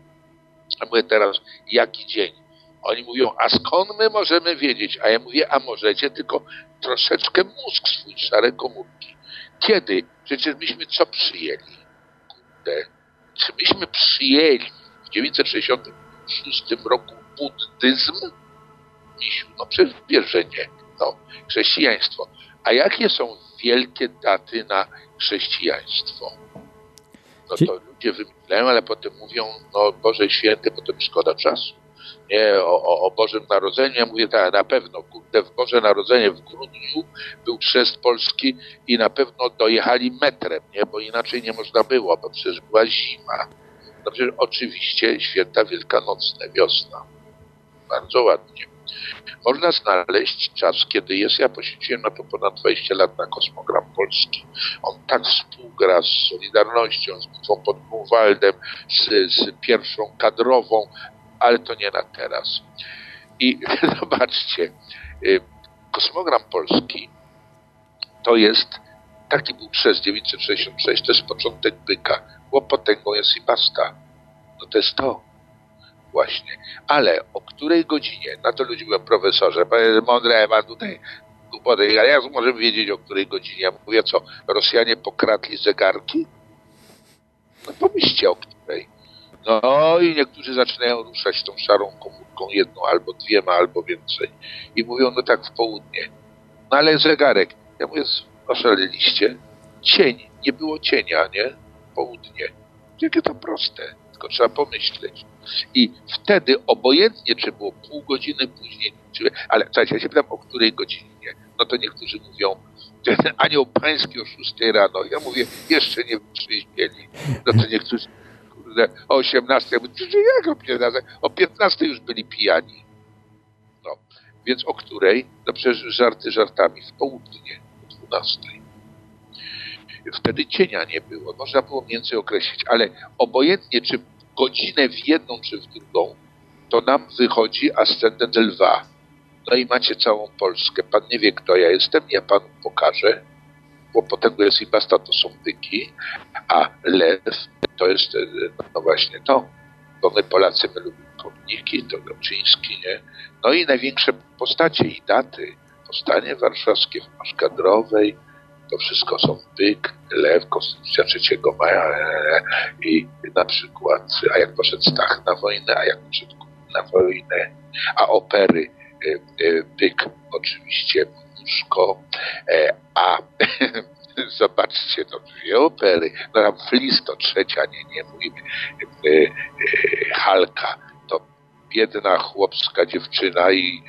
A mówię teraz, jaki dzień? Oni mówią, a skąd my możemy wiedzieć? A ja mówię, a możecie, tylko troszeczkę mózg swój, szare komórki. Kiedy? Przecież myśmy co przyjęli? Kurde. Czy myśmy przyjęli w 966 roku buddyzm? Misiu, no przecież wiesz, że nie. No, chrześcijaństwo. A jakie są wielkie daty na chrześcijaństwo? No to ludzie wymyślają, ale potem mówią, no Boże Święty, potem szkoda czasu. Nie, o, o, Bożym Narodzeniu. Ja mówię tak, na pewno, kurde, w Boże Narodzenie w grudniu był chrzest Polski i na pewno dojechali metrem, nie, bo inaczej nie można było, bo przecież była zima. No przecież oczywiście święta wielkanocne, wiosna. Bardzo ładnie. Można znaleźć czas, kiedy jest, ja poświęciłem na to ponad 20 lat na kosmogram polski. On tak współgra z Solidarnością, z bitwą pod z, z pierwszą kadrową, ale to nie na teraz. I zobaczcie, y, kosmogram polski to jest, taki był przez 966, to jest początek byka. Było potęgą jest i basta. No to jest to właśnie. Ale o której godzinie, na to ludzie mówią, profesorze, panie mądre, ma tutaj głupoty, ale jak możemy wiedzieć o której godzinie? Ja mówię, co, Rosjanie pokradli zegarki? No pomyślcie o której. No i niektórzy zaczynają ruszać tą szarą komórką, jedną albo dwiema, albo więcej. I mówią, no tak w południe. No ale zegarek. Ja mówię, oszaleliście. Cień, nie było cienia, nie? Południe. Jakie to proste, tylko trzeba pomyśleć. I wtedy obojętnie, czy było pół godziny później, czy, ale słuchajcie, ja się pytam, o której godzinie. No to niektórzy mówią, ten anioł pański o 6 rano. Ja mówię, jeszcze nie wytrzeźwieli. No to niektórzy, kurde, o 18, ja mówię, "Przecież jak o 15? O 15 już byli pijani. No, więc o której? No przecież żarty żartami, w południe, o 12. Wtedy cienia nie było, można było więcej określić, ale obojętnie czy godzinę w jedną czy w drugą, to nam wychodzi ascendent lwa. No i macie całą Polskę. Pan nie wie, kto ja jestem, ja panu pokażę, bo potem jest i basta, to są byki, a lew to jest, e, no właśnie to, bo my Polacy, my lubimy pomniki, to Gałczyński, nie? No i największe postacie i daty. Powstanie warszawskie w Marsz Kadrowej, to wszystko są byk, lew, konstytucja 3 maja e, i na przykład, a jak poszedł Stach na wojnę, a jak poszedł na wojnę, a opery e, e, byk oczywiście Mniszko, e, a zobaczcie, to dwie opery, no tam Flis to trzecia, nie, nie mówimy, e, e, Halka to biedna chłopska dziewczyna i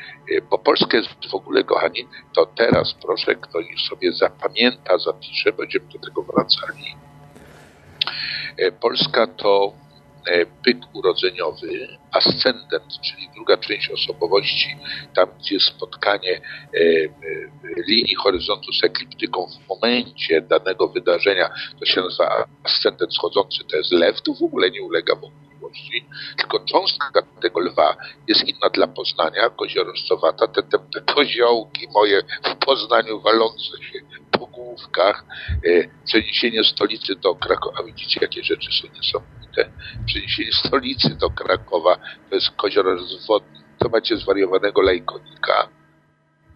bo Polska jest w ogóle, kochani, to teraz proszę ktoś sobie zapamięta, zapisze, będziemy do tego wracali. Polska to e, byt urodzeniowy, ascendent, czyli druga część osobowości, tam gdzie spotkanie e, e, linii horyzontu z ekliptyką w momencie danego wydarzenia, to się nazywa ascendent schodzący, to jest lew, to w ogóle nie ulega wątpliwości, tylko cząstka tego lwa jest inna dla Poznania, koziorożcowata, te, te, te koziołki moje w Poznaniu walące się po główkach, e, przeniesienie stolicy do Krakowa, widzicie jakie rzeczy są niesamowite, przeniesienie stolicy do Krakowa, to jest kozior rozwodny, to macie zwariowanego lejkonika,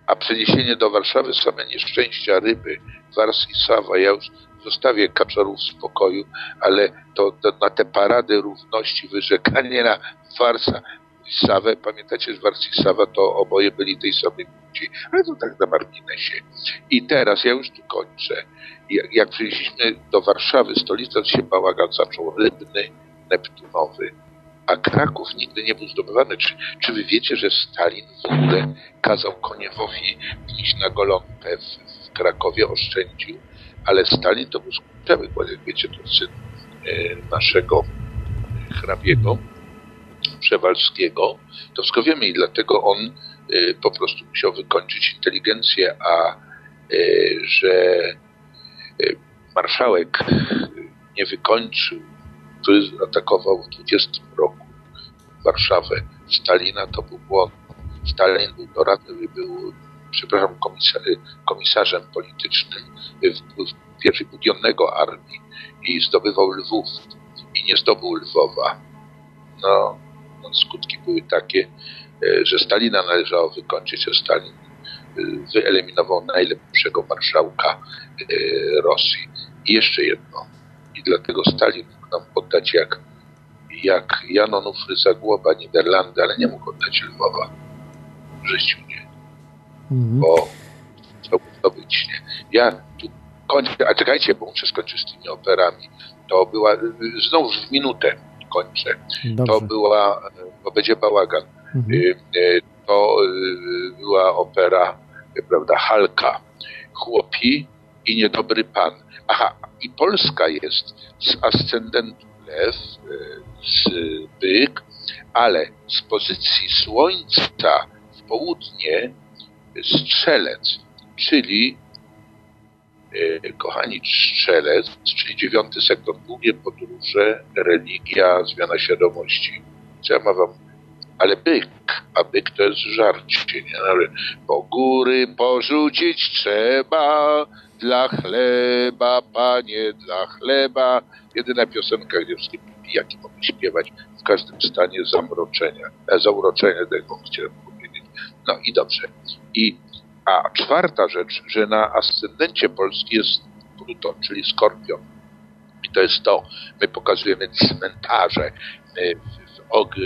a przeniesienie do Warszawy same nieszczęścia ryby, wars i sawa, ja już zostawię kaczorów w spokoju, ale to, to na te parady równości, wyrzekanie na farsa sawę, pamiętacie, że wars i sawa to oboje byli tej samej płci, ale to tak na marginesie. I teraz, ja już tu kończę, jak, jak przyjechaliśmy do Warszawy, stolica, to się bałagan zaczął. Rybny, neptunowy, a Kraków nigdy nie był zdobywany. Czy, czy wy wiecie, że Stalin w ogóle kazał Koniewowi iść na golonkę w, w Krakowie, oszczędził, ale Stalin to był skurczowy, bo jak wiecie, to syn e, naszego hrabiego Przewalskiego, to wszystko wiemy i dlatego on e, po prostu musiał wykończyć inteligencję, a e, że e, marszałek nie wykończył, który atakował w 20 roku Warszawę Stalina, to był błąd. Stalin był doradny, był, przepraszam, komisar, komisarzem politycznym w, w pierwszej budionnego armii i zdobywał Lwów i nie zdobył Lwowa. No, skutki były takie, e, że Stalina należało wykończyć, a Stalin e, wyeliminował najlepszego marszałka e, Rosji. I jeszcze jedno. I dlatego Stalin mógł nam oddać jak, jak Jan Onufry Zagłoba Niderlandy, ale nie mógł oddać Lwowa. W życiu nie. Mhm. Bo chciałby zdobyć nie. Ja tu kończę, a czekajcie, bo muszę skończyć z tymi operami. To była, znów w minutę kończę. To Dobrze. była, bo będzie bałagan. Mhm. Y, y, To y, była opera, prawda, Halka. Chłopi i niedobry pan. Aha, i Polska jest z ascendentu lew, z byk, ale z pozycji słońca w południe strzelec, czyli kochani strzelec, czyli dziewiąty sektor, długie podróże, religia, zmiana świadomości. Co ja mam wam ale byk, a byk to jest żarcie, nie? Ale po góry porzucić trzeba, dla chleba, panie, dla chleba. Jedyna piosenka, gdzie wszystkie pijaki mogli śpiewać w każdym stanie zamroczenia, e, zauroczenia tego chciałem powiedzieć. No i dobrze. I, a czwarta rzecz, że na ascendencie Polski jest Pluton, czyli Skorpion. I to jest to, my pokazujemy cmentarze, my w, og,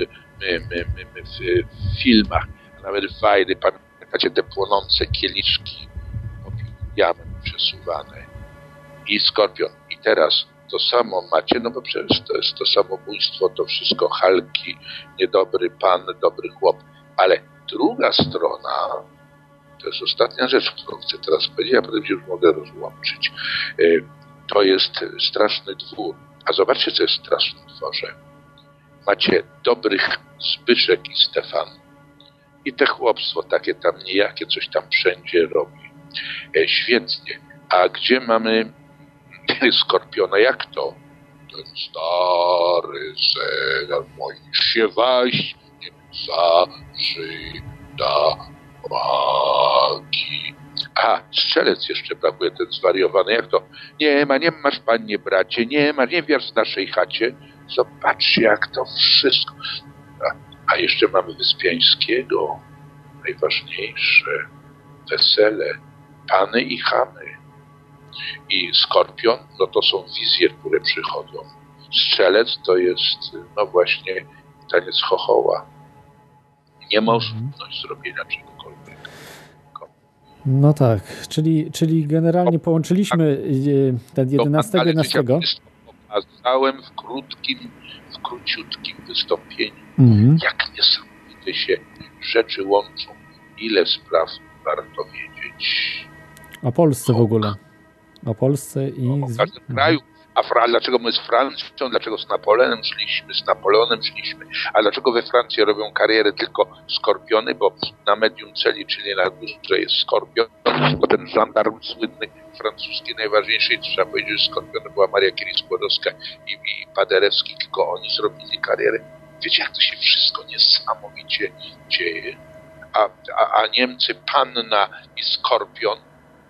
my, my, my, w, filmach, nawet w Wajdy, pamiętacie te płonące kieliszki diament przesuwane i skorpion. I teraz to samo macie, no bo przecież to jest to samobójstwo, to wszystko halki, niedobry pan, dobry chłop. Ale druga strona, to jest ostatnia rzecz, którą chcę teraz powiedzieć, a potem już mogę rozłączyć. Y, To jest straszny dwór. A zobaczcie, co jest w strasznym dworze. Macie dobrych Zbyszek i Stefan. I te chłopstwo takie tam niejakie coś tam wszędzie robi. E, świetnie. A gdzie mamy Skorpiona? Jak to? Ten stary zegar moich się waść zaczyna magi. A, strzelec jeszcze brakuje, ten zwariowany. Jak to? Nie ma, nie masz, panie bracie, nie ma, nie wiesz w naszej chacie. Zobaczcie, jak to wszystko. A, a jeszcze mamy Wyspiańskiego. Najważniejsze. Wesele. Pany i chamy. I skorpion, no to są wizje, które przychodzą. Strzelec to jest, no właśnie, taniec chochoła. Nie możliwość zrobienia czegokolwiek. No tak, czyli, czyli generalnie połączyliśmy y, ten 11 ale 11. wiecie, pokazałem w krótkim, w króciutkim wystąpieniu, Mhm. jak niesamowite te się rzeczy łączą. Ile spraw warto wiedzieć O Polsce w ogóle. O Polsce i... o każdym kraju. A Fra- dlaczego my z Francją, dlaczego z Napoleonem szliśmy, z Napoleonem szliśmy, a dlaczego we Francji robią karierę tylko skorpiony, bo na medium celi, czyli na górze jest skorpion, bo ten żandarm słynny francuski najważniejszy, trzeba powiedzieć, że skorpionem była Maria Curie-Skłodowska i, i Paderewski, tylko oni zrobili karierę. Wiecie, jak to się wszystko niesamowicie dzieje? A, a, a Niemcy panna i skorpion,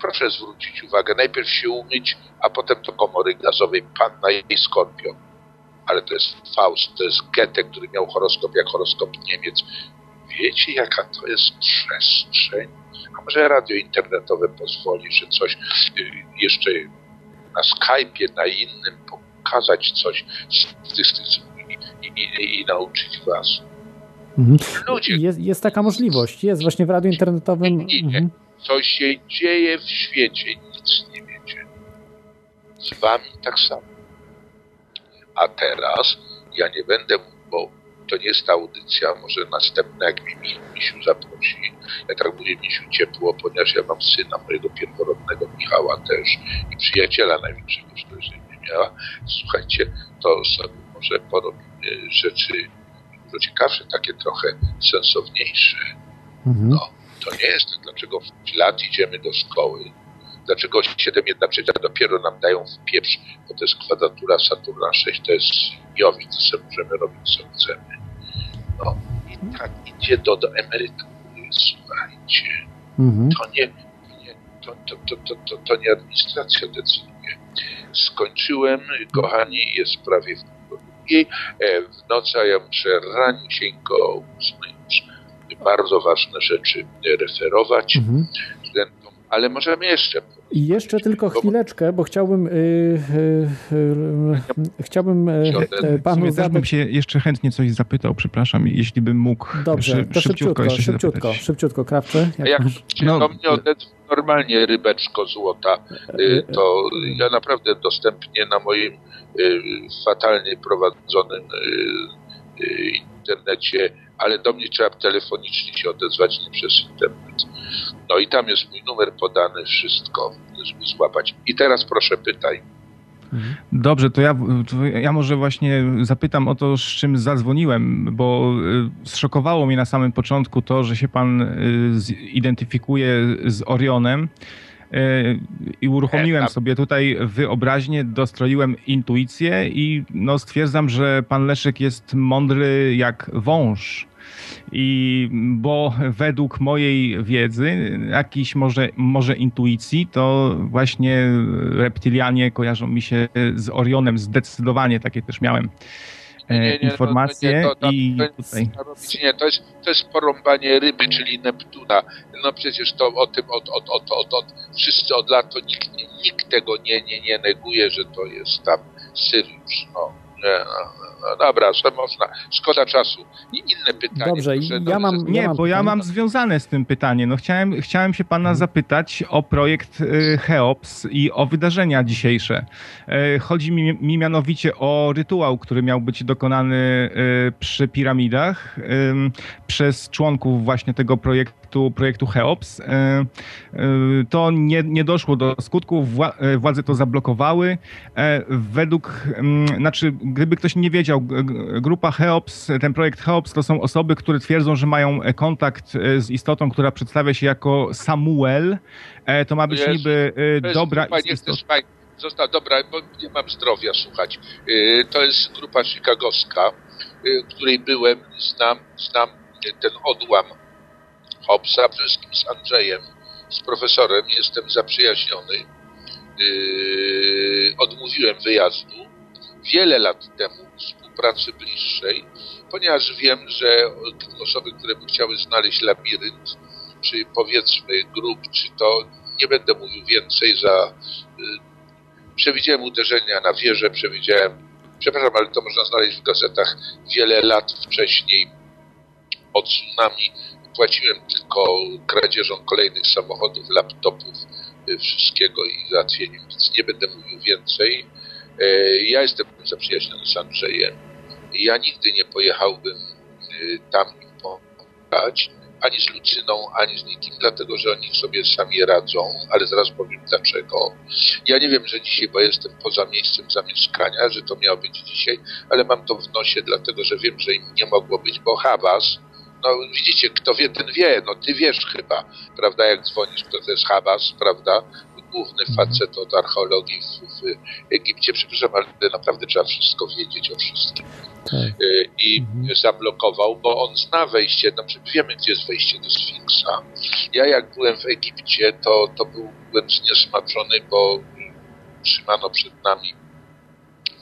proszę zwrócić uwagę, najpierw się umyć, a potem do komory gazowej panna i skorpion. Ale to jest Faust, to jest Goethe, który miał horoskop jak horoskop Niemiec. Wiecie, jaka to jest przestrzeń? A może radio internetowe pozwoli, że coś y, jeszcze na Skype'ie, na innym pokazać coś z tych, i, i, i nauczyć was. Mhm. Ludzie, Jest, jest taka możliwość. Jest właśnie w radiu internetowym. Mhm. Co się dzieje w świecie, nic nie wiecie. Z wami tak samo. A teraz ja nie będę, bo to nie jest ta audycja, może następna, jak mi Mi- Misiu zaprosi. Ja tak będzie Misiu ciepło, ponieważ ja mam syna mojego pierworodnego Michała też i przyjaciela największego, że jeszcze nie miała. Słuchajcie, to sobie może porobimy rzeczy dużo ciekawsze, takie trochę sensowniejsze. Mhm. No, to nie jest tak, dlaczego w lat idziemy do szkoły, dlaczego 7 jedna trzecia dopiero nam dają w pieprz, bo to jest kwadratura Saturna 6, to jest Jowic, co możemy robić co chcemy. No i tak idzie do, do emerytury, słuchajcie. Mhm. To nie, nie to, to, to, to, to, to nie administracja decyduje. Skończyłem, kochani, jest prawie w drugiej. E, W nocy, a ja muszę ranisieńko o ósmej już bardzo ważne rzeczy referować Mhm. studentom, ale możemy jeszcze I jeszcze tylko chwileczkę, bo chciałbym, y, y, y, chciałbym W W panu też bym się jeszcze chętnie coś zapytał, przepraszam, jeśli bym mógł Dobrze, szy- to szybciutko, szybciutko, zapytać. szybciutko, Krawcze. Jak się No, do mnie normalnie rybeczko złota, to ja naprawdę dostępnie na moim fatalnie prowadzonym internecie, ale do mnie trzeba telefonicznie się odezwać, nie przez internet. No i tam jest mój numer podany, wszystko, żeby złapać. I teraz proszę pytaj. Dobrze, to ja, to ja może właśnie zapytam o to, z czym zadzwoniłem, bo y, zszokowało mnie na samym początku to, że się pan y, zidentyfikuje z Orionem. Y, I uruchomiłem sobie tutaj wyobraźnię, dostroiłem intuicję i no, stwierdzam, że pan Leszek jest mądry jak wąż. I bo według mojej wiedzy, jakiejś może, może intuicji, to właśnie reptilianie kojarzą mi się z Orionem. Zdecydowanie takie też miałem e, informacje. no, to, I to, tutaj. nie, to jest, to jest porąbanie ryby, czyli Neptuna. No przecież to o tym od, od, od, od, od wszyscy od lat to nikt, nie- nikt tego nie, nie, nie neguje, że to jest tam Syriusz. No, nie, no, no dobra, że można. Szkoda czasu. I inne pytanie. Dobrze, proszę, ja mam- Nie, mam bo ja mam związane z tym pytanie. No chciałem, chciałem się pana Mhm. zapytać o projekt y, Cheops i o wydarzenia dzisiejsze. E, Chodzi mi, mi mianowicie o rytuał, który miał być dokonany y, przy piramidach przez członków właśnie tego projektu, projektu Cheops. Y, y, To nie, nie doszło do skutku, wła- e, władze to zablokowały. E, Według, mm, znaczy, gdyby ktoś nie wiedział, grupa Cheops, ten projekt Cheops to są osoby, które twierdzą, że mają e, kontakt e, z istotą, która przedstawia się jako Samuel. E, To ma być Jezu, niby e, jest dobra istota. Został, dobra, bo nie mam zdrowia, słuchać. To jest grupa chicagowska, której byłem, znam, znam ten odłam Hobbesa, przede wszystkim z Andrzejem, z profesorem, jestem zaprzyjaźniony. Yy, odmówiłem wyjazdu wiele lat temu, współpracy bliższej, ponieważ wiem, że osoby, które by chciały znaleźć labirynt, czy powiedzmy grup, czy to, nie będę mówił więcej za y, przewidziałem uderzenia na wieżę, przewidziałem, przepraszam, ale to można znaleźć w gazetach wiele lat wcześniej o tsunami. Płaciłem tylko kradzieżą kolejnych samochodów, laptopów, y, wszystkiego i załatwieniem, więc nie będę mówił więcej. E, Ja jestem zaprzyjaźniony z Andrzejem. Ja nigdy nie pojechałbym y, tam im współgrać ani z Lucyną, ani z nikim, dlatego że oni sobie sami radzą, ale zaraz powiem dlaczego. Ja nie wiem, że dzisiaj, bo jestem poza miejscem zamieszkania, że to miało być dzisiaj, ale mam to w nosie, dlatego że wiem, że im nie mogło być, bo Habas, no widzicie, kto wie, ten wie, no ty wiesz chyba, prawda, jak dzwonisz, kto to jest Habas, prawda, główny facet od archeologii w, w Egipcie, przepraszam, ale naprawdę trzeba wszystko wiedzieć o wszystkim. Tak. Y, i zablokował, bo on zna wejście, znaczy wiemy, gdzie jest wejście do Sfinksa. Ja jak byłem w Egipcie, to, to byłem zniesmaczony, bo trzymano przed nami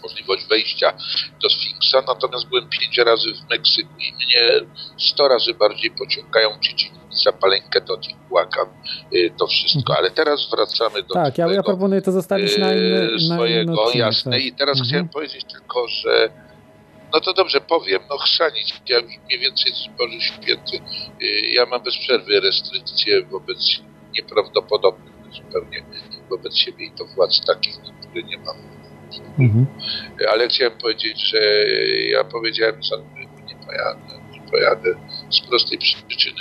możliwość wejścia do Sfinksa, natomiast byłem pięć razy w Meksyku i mnie sto razy bardziej pociągają Chichen Palenkę, to Tihuacan, y, to wszystko. Ale teraz wracamy do Tak, ja, proponuję to zostawić na inny, y, na inny swojego, odcinek, jasne. tak. I teraz Mhm. chciałem powiedzieć tylko, że no to dobrze powiem, no chrzanić, ja mniej więcej z Boży Święty. Y, Ja mam bez przerwy restrykcje wobec nieprawdopodobnych zupełnie wobec siebie i to władz takich, na które nie mam. Mhm. Ale chciałem powiedzieć, że ja powiedziałem że nie pojadę, nie pojadę z prostej przyczyny,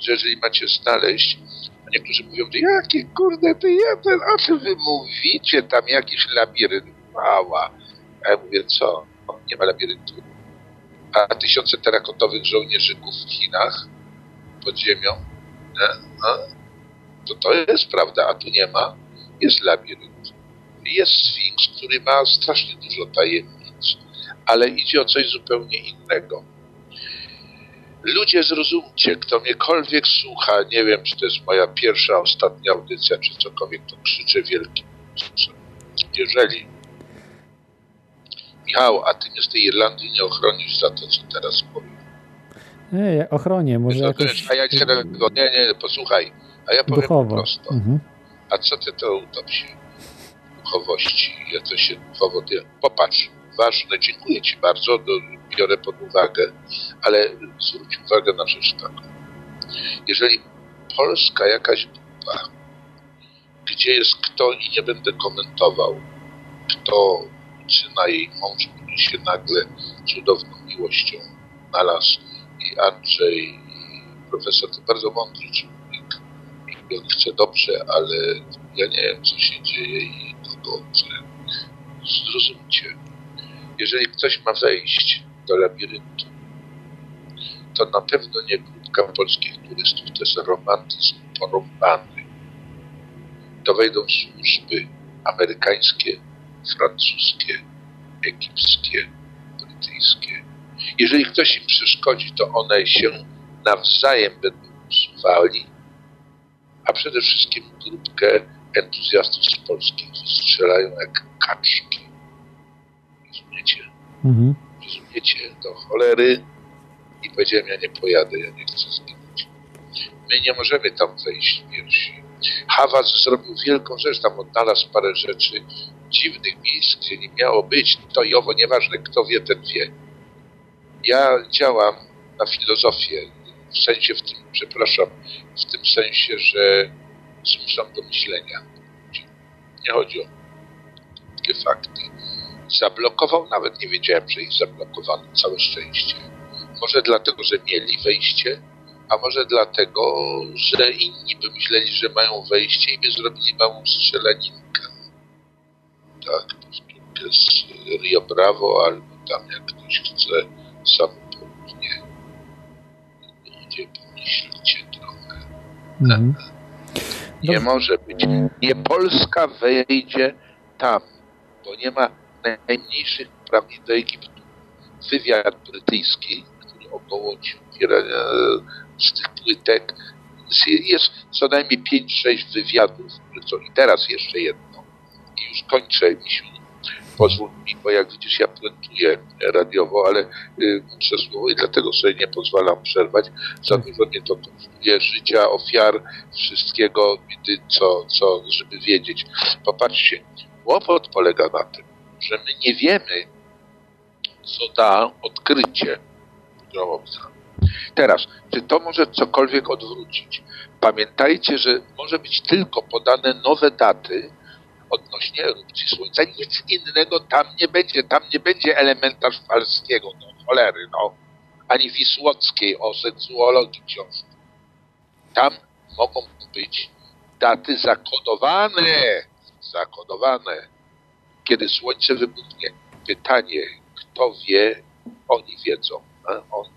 że jeżeli macie znaleźć, a niektórzy mówią, że jakie kurde ty jeden, a czy wy mówicie tam jakiś labirynt, mała. A ja mówię, co? Nie ma labiryntu. A tysiące terakotowych żołnierzyków w Chinach pod ziemią? No, to to jest prawda, a tu nie ma. Jest labirynt. Jest Sfinks, który ma strasznie dużo tajemnic, ale idzie o coś zupełnie innego. Ludzie, zrozumcie, kto miekolwiek słucha, nie wiem, czy to jest moja pierwsza, ostatnia audycja, czy cokolwiek, to krzyczę wielkim. Jeżeli Michał, a ty mnie z tej Irlandii nie ochronisz za to, co teraz powiem. Ej, ochronię, może To jakoś wiesz, a ja cię nie, nie, posłuchaj, a ja powiem duchowo. prosto. Mhm. A co ty to utopsie duchowości? Ja to się duchowo... ty- Popatrz, ważne, dziękuję ci bardzo, do, biorę pod uwagę, ale zwróć uwagę na rzecz taką. Jeżeli Polska jakaś grupa, gdzie jest kto i nie będę komentował, kto syna jej mąż, który się nagle cudowną miłością znalazł i Andrzej i profesor to bardzo mądry człowiek i on chce dobrze, ale ja nie wiem co się dzieje i chce. Zrozumcie, jeżeli ktoś ma wejść do labiryntu, to na pewno nie grupka polskich turystów, to jest romantyzm porąbany. To wejdą służby amerykańskie, francuskie, egipskie, brytyjskie. Jeżeli ktoś im przeszkodzi, to one się nawzajem będą usuwali, a przede wszystkim grupkę entuzjastów z Polski strzelają jak kaczki. Rozumiecie? Mhm. Rozumiecie? Do cholery i powiedziałem, ja nie pojadę, ja nie chcę zginąć. My nie możemy tam wejść pierwsi. Hawas zrobił wielką rzecz, tam odnalazł parę rzeczy dziwnych miejsc, gdzie nie miało być, to i owo, nieważne, kto wie, ten wie. Ja działam na filozofię, w sensie w tym, przepraszam, w tym sensie, że zmuszam do myślenia. Nie chodzi o takie fakty. Zablokował, nawet nie wiedziałem, że ich zablokowano, całe szczęście. Może dlatego, że mieli wejście, a może dlatego, że inni by myśleli, że mają wejście i by zrobili małą strzelaninkę. Tak, powtórkę z Rio Bravo, albo tam jak ktoś chce sam południe. Ludzie pomyślcie trochę. Mhm. Nie może być. Nie Polska wejdzie tam, bo nie ma najmniejszych uprawnień do Egiptu. Wywiad brytyjski, który ogołocił e, z tych płytek, jest co najmniej 5-6 wywiadów, co i teraz jeszcze jedno. I już kończę, Misiu. Pozwól mi, bo jak widzisz, ja puentuję radiowo, ale y, muszę słowo i dlatego sobie nie pozwalam przerwać. Za dużo mnie to kosztuje życia, ofiar, wszystkiego, co, co, żeby wiedzieć. Popatrzcie, łopot polega na tym, że my nie wiemy, co da odkrycie grobowca. Teraz, czy to może cokolwiek odwrócić? Pamiętajcie, że może być tylko podane nowe daty odnośnie erupcji Słońca. Nic innego tam nie będzie. Tam nie będzie elementarz falskiego, no cholery, no. ani Wisłockiej o seksuologii książki. Tam mogą być daty zakodowane, zakodowane. Kiedy słońce wybuchnie, pytanie, kto wie, oni wiedzą. Oni.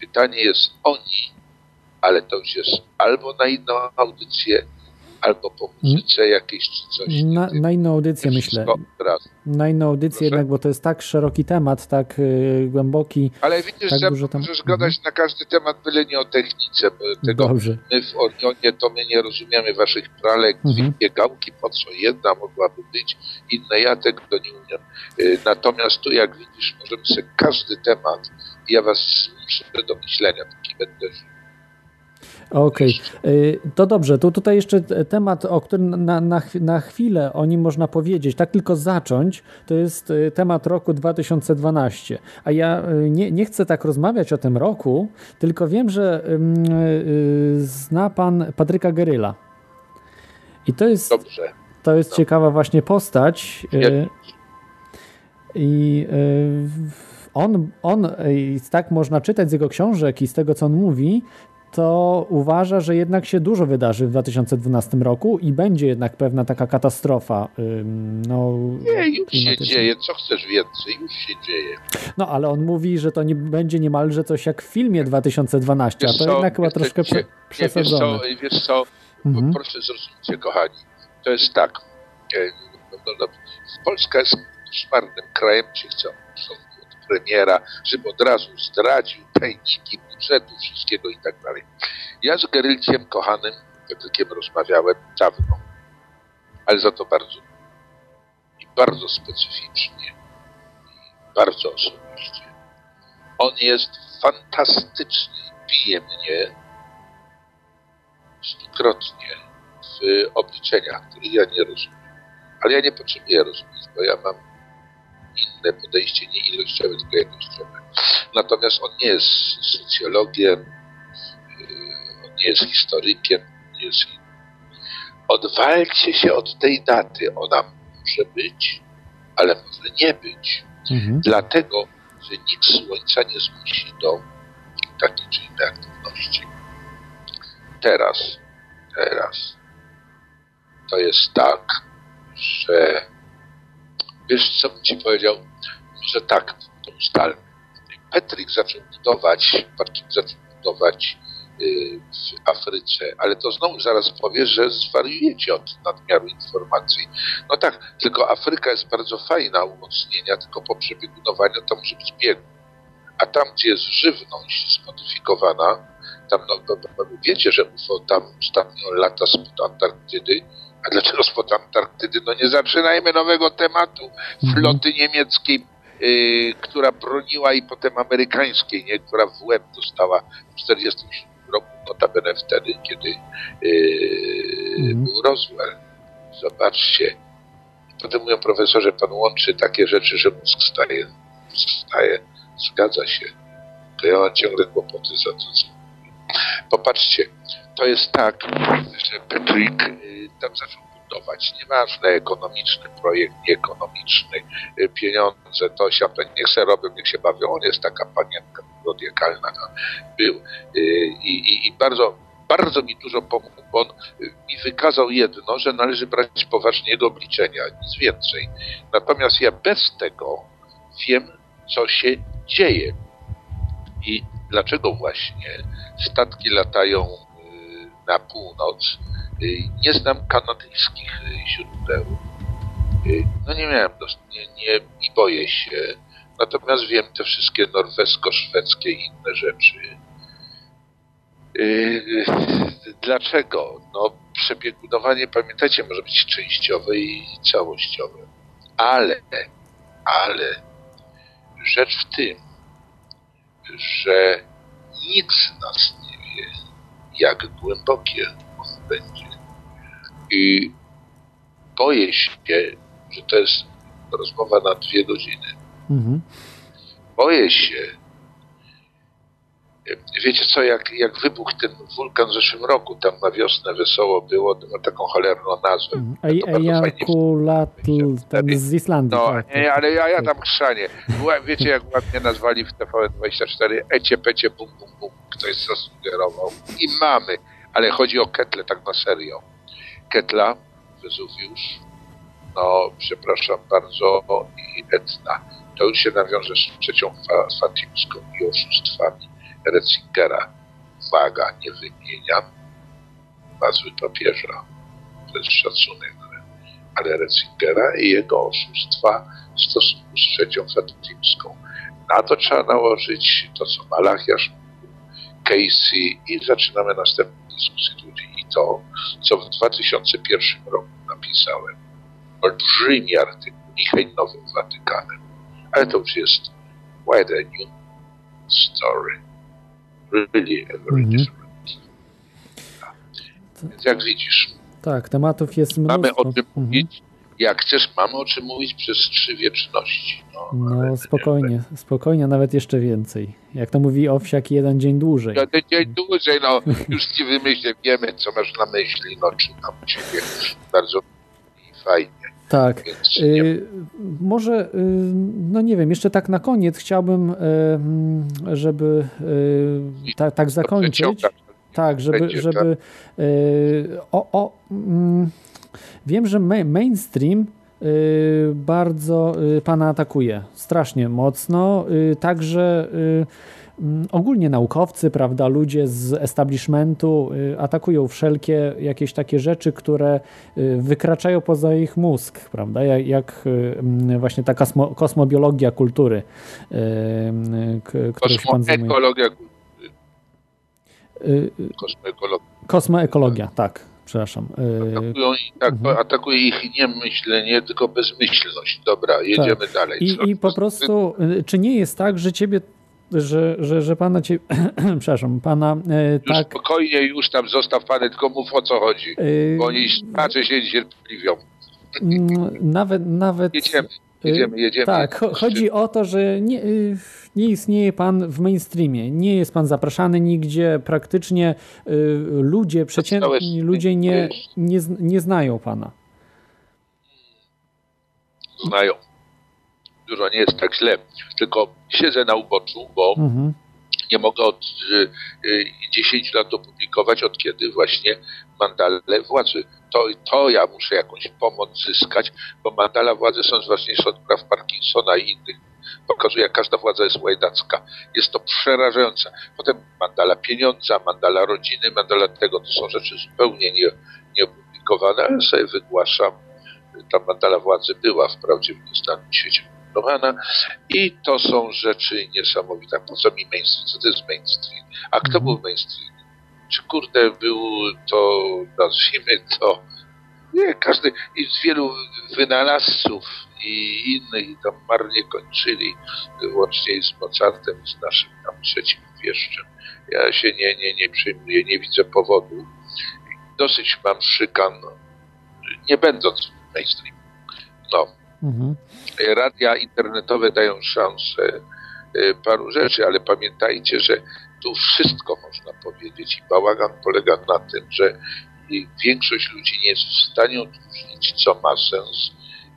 Pytanie jest oni, ale to już jest albo na inną audycję, albo po muzyce jakiejś czy coś. Na, na inną audycję myślę. Na inną audycję Proszę? jednak, bo to jest tak szeroki temat, tak y, głęboki. Ale widzisz, Tak że dużo tam- możesz gadać na każdy temat, byle nie o technice, bo tego Dobrze. my w Orionie to my nie rozumiemy waszych pralek, Mhm. dwie gałki, po co jedna mogłaby być, inne ja tego nie umiem. Y, Natomiast tu, jak widzisz, możemy sobie każdy temat, ja was zmuszę do myślenia, taki będę Okej, Y, to dobrze. To tutaj jeszcze temat, o którym na, na, na chwilę o nim można powiedzieć, tak tylko zacząć, to jest y, temat roku 2012. A ja y, nie, nie chcę tak rozmawiać o tym roku, tylko wiem, że y, zna pan Patryka Geryla. I to jest, dobrze. to jest ciekawa właśnie postać. y, Nie. I on, on, tak można czytać z jego książek i z tego, co on mówi, to uważa, że jednak się dużo wydarzy w 2012 roku i będzie jednak pewna taka katastrofa. No, Nie, już się dzieje, co chcesz więcej, już się dzieje. No, ale on mówi, że to nie będzie niemalże coś jak w filmie 2012, a Wiesz to co, jednak chyba wiesz troszkę nie, wiesz przesadzone. co, wiesz co Mhm. proszę zrozumcie, kochani, to jest tak, e, no, no, no, Polska jest koszmarnym krajem, chcą chcą od premiera, żeby od razu zdradził tajniki budżetu, wszystkiego i tak dalej. Ja z Gerylciem kochanym, Patrykiem rozmawiałem dawno, ale za to bardzo i bardzo specyficznie i bardzo osobiście. On jest fantastyczny bije mnie stukrotnie w obliczeniach, których ja nie rozumiem. Ale ja nie potrzebuję rozumieć, bo ja mam inne podejście, nie ilościowe, tylko jakościowe. Natomiast on nie jest socjologiem, yy, on nie jest historykiem, nie jest Odwalcie się od tej daty. Ona może być, ale może nie być. Mhm. Dlatego, że nikt słońca nie zmusi do takiej czy innej aktywności. Teraz, teraz to jest tak, że wiesz co bym ci powiedział? Może tak, to ustalmy. Petrik zaczął budować, Patryk zaczął budować y, w Afryce, ale to znowu zaraz powie, że zwariujecie od nadmiaru informacji. No tak, tylko Afryka jest bardzo fajna umocnienia, tylko po przebiegunowaniu to może być bieg. A tam, gdzie jest żywność zmodyfikowana, tam, no, no, wiecie, że UFO tam ostatnio lata spod Antarktydy. A dlaczego spod Antarktydy? No nie zaczynajmy nowego tematu. Floty niemieckiej, y, która broniła i potem amerykańskiej, nie? która w łeb dostała w 1947 roku, notabene wtedy, kiedy y, Mhm. był Roswell. Zobaczcie. Potem mówią profesorze, pan łączy takie rzeczy, że mózg staje, staje, zgadza się. To ja mam ciągle kłopoty za to, co Popatrzcie, to jest tak, że Petrik y, tam zaczął budować, nieważne, ekonomiczny projekt, nieekonomiczny, y, pieniądze, to się, to niech se robią, niech się bawią, on jest taka panienka zodiakalna, był y, i, i, i bardzo, bardzo mi dużo pomógł, bo on mi wykazał jedno, że należy brać poważnie jego obliczenia, nic więcej. Natomiast ja bez tego wiem, co się dzieje i dlaczego właśnie statki latają na północ. Y, Nie znam kanadyjskich y, źródeł. Y, No nie miałem, nie, nie, i boję się. Natomiast wiem te wszystkie norwesko-szwedzkie i inne rzeczy. Dlaczego? No przebiegunowanie, pamiętacie, może być częściowe i całościowe. Ale, ale rzecz w tym, że nikt z nas nie wie, jak głębokie on będzie. I boję się, że to jest rozmowa na dwie godziny. Mhm. Boję się, Wiecie co, jak, jak wybuchł ten wulkan w zeszłym roku, tam na wiosnę wesoło było, to ma taką cholerną nazwę. Fajnie Ejakulatl, z Islandii. No, tak, nie, tak. ale ja, ja tam chrzanie. Wiecie, jak ładnie nazwali w TVN24 Ecie, pecie, bum, bum, bum. Ktoś zasugerował. I mamy. Ale chodzi o Ketlę tak na serio. Ketla, Wezuwiusz, no, przepraszam bardzo, i Etna. To już się nawiąże z trzecią fa- Fatimską i oszustwami Retzingera. Uwaga, nie wymieniam bazły papieża. Jest szacunek ale Retzingera i jego oszustwa w stosunku z trzecią Fatimską. Na to trzeba nałożyć to, co Malachiasz Casey i zaczynamy następną dyskusję ludzi. I to, co w 2001 roku napisałem. Olbrzymi artykuł Michał Nowym Watykanem. Ale to już jest quite a new story. A very Mhm. Więc jak widzisz, Tak, tematów jest mnóstwo. Mamy o czym Mhm. mówić. Jak chcesz, mamy o czym mówić przez trzy wieczności. No, No spokojnie, spokojnie, nawet jeszcze więcej. Jak to mówi Owsiak, jeden dzień dłużej. Ja ten dzień dłużej, no już ci wymyślę, wiemy co masz na myśli, no czytam ciebie bardzo fajnie, Tak. więc Y, może, y, no nie wiem, jeszcze tak na koniec chciałbym, y, mm, żeby ta, tak zakończyć. Tak, żeby, żeby y, o, o, mm, wiem, że ma- mainstream bardzo pana atakuje, strasznie mocno, także ogólnie naukowcy, prawda, ludzie z establishmentu y, atakują wszelkie jakieś takie rzeczy, które y, wykraczają poza ich mózg, prawda, jak, y, mm, właśnie ta kosmo, kosmobiologia kultury, którą się pan zajmuje. Kosmoekologia, kosmoekologia. Kosmoekologia, tak, przepraszam. Atakują, i tak, Mhm. atakuje ich nie myślenie, tylko bezmyślność. Dobra, jedziemy dalej. Tak. I, Co- I po prostu, czy nie jest tak, że ciebie, że, że, że pana cię, przepraszam, pana y, Już tak, spokojnie, już tam zostaw pany, tylko mów o co chodzi. y, Bo oni znaczy się niecierpliwią. mm, nawet, nawet, Jedziemy, y, jedziemy, jedziemy. tak, cho- chodzi o to, że nie, y, nie istnieje pan w mainstreamie, nie jest pan zapraszany nigdzie, praktycznie y, ludzie, przeciętni ludzie nie, nie, nie znają pana. Znają. Dużo nie jest tak źle. Tylko siedzę na uboczu, bo Mhm. nie mogę od y, y, 10 lat opublikować, od kiedy właśnie mandale władzy. To, to ja muszę jakąś pomoc zyskać, bo mandala władzy są ważniejsze od praw Parkinsona i innych. Pokazuje, jak każda władza jest łajdacka. Jest to przerażające. Potem mandala pieniądza, mandala rodziny, mandala tego. To są rzeczy zupełnie nie, nieopublikowane, ale sobie wygłaszam. Ta mandala władzy była wprawdzie w nieustannym świecie publikowana i to są rzeczy niesamowite. Po co mi mainstream? Co to jest mainstream? A kto Mhm. był mainstream? Czy kurde był to, nazwijmy to, nie, każdy, i z wielu wynalazców i innych i tam marnie kończyli, łącznie z Mozartem, z naszym tam trzecim wieszczem. Ja się nie, nie, nie przejmuję, nie widzę powodu. Dosyć mam szykan, nie będąc w mainstream. No, Mhm. Radia internetowe dają szansę e, paru rzeczy, ale pamiętajcie, że tu wszystko można powiedzieć i bałagan polega na tym, że większość ludzi nie jest w stanie odróżnić, co ma sens,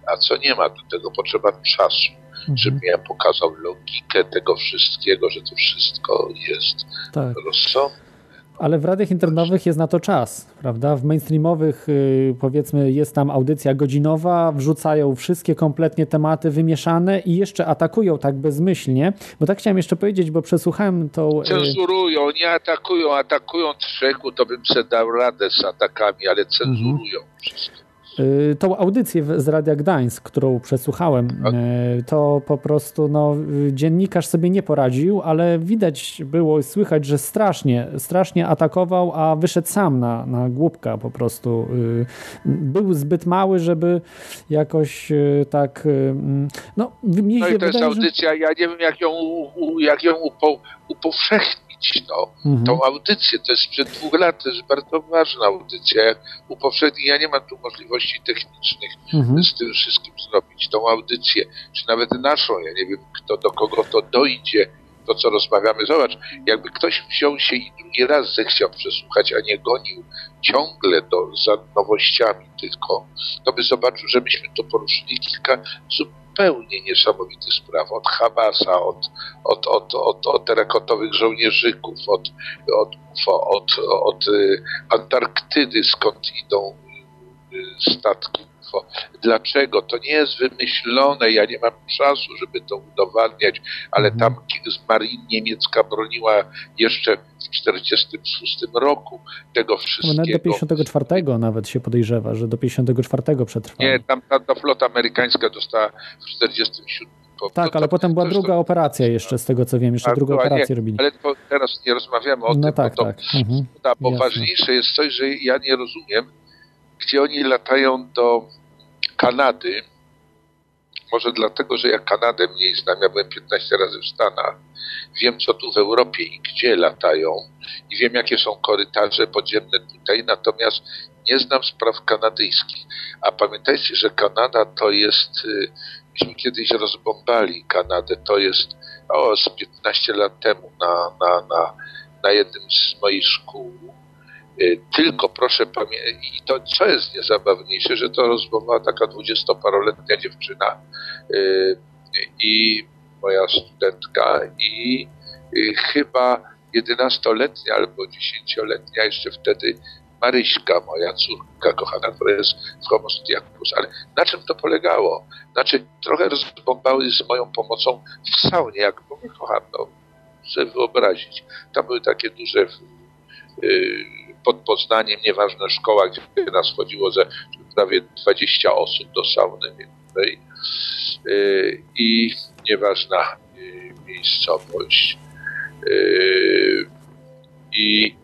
a co nie ma. Do tego potrzeba czasu, żebym Mhm. ja pokazał logikę tego wszystkiego, że to wszystko jest Tak. rozsądne. Ale w radiach internetowych jest na to czas, prawda? W mainstreamowych, y, powiedzmy, jest tam audycja godzinowa, wrzucają wszystkie kompletnie tematy wymieszane i jeszcze atakują tak bezmyślnie. Bo tak chciałem jeszcze powiedzieć, bo przesłuchałem tą. y, Cenzurują, nie atakują, atakują trzeku, to bym se dał radę z atakami, ale cenzurują wszystko. Y, Tą audycję z Radia Gdańsk, którą przesłuchałem, y, to po prostu no, dziennikarz sobie nie poradził, ale widać było i słychać, że strasznie, strasznie atakował, a wyszedł sam na, na głupka po prostu. Y, Był zbyt mały, żeby jakoś tak. mm, No, No i to jest wydaje, że... audycja, ja nie wiem jak ją, jak ją upo, upowszechnić, no. Mhm. Tą audycję, to jest sprzed dwóch lat, to jest bardzo ważna audycja. Jak upowszechnić, ja nie mam tu możliwości technicznych Mhm. z tym wszystkim zrobić. Tą audycję, czy nawet naszą, ja nie wiem kto do kogo to dojdzie, to, co rozmawiamy. Zobacz, jakby ktoś wziął się i drugi raz zechciał przesłuchać, a nie gonił ciągle do, za nowościami tylko, to by zobaczył, że myśmy tu poruszyli kilka zupełnie niesamowitych spraw. Od Hamasa, od, od, od, od, od terakotowych żołnierzyków, od, od od, od y, Antarktydy, skąd idą y, statki UFO. Dlaczego? To nie jest wymyślone, ja nie mam czasu, żeby to udowadniać, ale Mhm. tam Marin niemiecka broniła jeszcze w 1946 roku tego wszystkiego. nawet do 54 nawet się podejrzewa, że do 54 przetrwało. Nie, tam ta, ta flota amerykańska dostała w 47. Po, Tak, to- ale to- potem była druga operacja jeszcze, z tego co wiem, jeszcze Tak, drugą była, operację nie, robili. Ale to teraz nie rozmawiamy o No tym, tak, bo, to, tak. Mhm. bo jasne. ważniejsze jest coś, że ja nie rozumiem, gdzie oni latają do Kanady. Może dlatego, że ja Kanadę mniej znam, ja byłem 15 razy w Stanach. Wiem, co tu w Europie i gdzie latają i wiem, jakie są korytarze podziemne tutaj, natomiast nie znam spraw kanadyjskich. A pamiętajcie, że Kanada to jest, y, myśmy kiedyś rozbombali Kanadę, to jest o, z 15 lat temu na, na, na, na jednym z moich szkół. Y, Tylko proszę pamiętać, i to co jest niezabawniejsze, że to rozmowała taka dwudziestoparoletnia dziewczyna y, i moja studentka i y, chyba jedenastoletnia albo dziesięcioletnia jeszcze wtedy Maryśka, moja córka kochana, która jest w Homo Studiacus. Ale na czym to polegało? Znaczy trochę rozbombały z moją pomocą w saunie, jak kocham, no, sobie wyobrazić. Tam były takie duże pod Poznaniem, nieważna szkoła, gdzie nas chodziło ze prawie 20 osób do sauny między y, i nieważna y, miejscowość. Y, I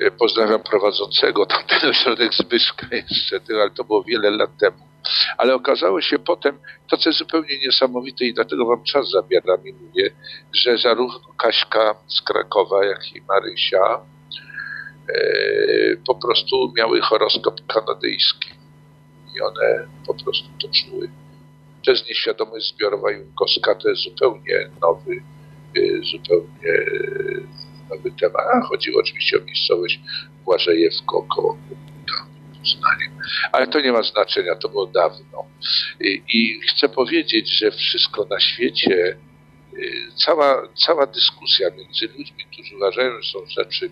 y, pozdrawiam prowadzącego tamten ośrodek Zbyszka jeszcze, ale to było wiele lat temu. Ale okazało się potem, to co jest zupełnie niesamowite i dlatego wam czas zabieram i mówię, że zarówno Kaśka z Krakowa, jak i Marysia po prostu miały horoskop kanadyjski i one po prostu to czuły. To jest nieświadomość zbiorowa Junkowska, to jest zupełnie nowy, e, zupełnie e, nowy temat. A chodziło oczywiście o miejscowość Błażejewko koło Poznaniem. Ale to nie ma znaczenia, to było dawno. I, i chcę powiedzieć, że wszystko na świecie, cała, cała dyskusja między ludźmi, którzy uważają, że są rzeczy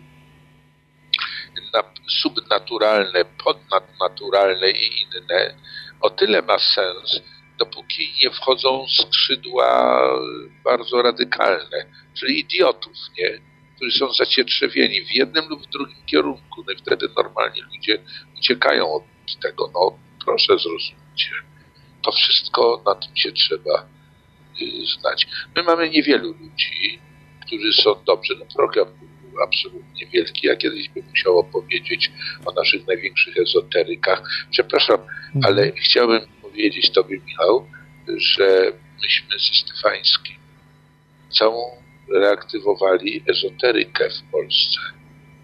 subnaturalne, podnadnaturalne i inne, o tyle ma sens, dopóki nie wchodzą skrzydła bardzo radykalne, czyli idiotów, nie? którzy są zacietrzewieni w jednym lub w drugim kierunku. No i wtedy normalnie ludzie uciekają od tego. No proszę zrozumcie. To wszystko na tym się trzeba y, znać. My mamy niewielu ludzi, którzy są dobrzy. No program absolutnie wielki. Ja kiedyś bym musiał opowiedzieć o naszych największych ezoterykach. Przepraszam, Mhm. ale chciałbym powiedzieć Tobie, Michał, że myśmy ze Stefańskim całą reaktywowali ezoterykę w Polsce.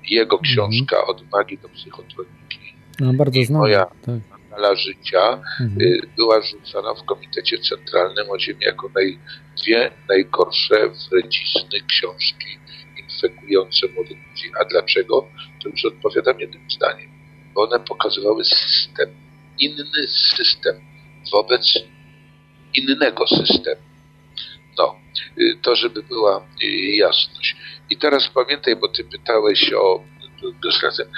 Jego Mhm. książka Od magii do psychotroniki, No, bardzo znam. moja- Tak. Mandala życia, Mhm. y, była rzucana w Komitecie Centralnym o Ziemię jako naj, dwie najgorsze wręcizny książki infekujące młodych ludzi. A dlaczego? To już odpowiadam jednym zdaniem. Bo one pokazywały system, inny system wobec innego systemu. No, y, to żeby była y, jasność. I teraz pamiętaj, bo ty pytałeś o Gosrazem.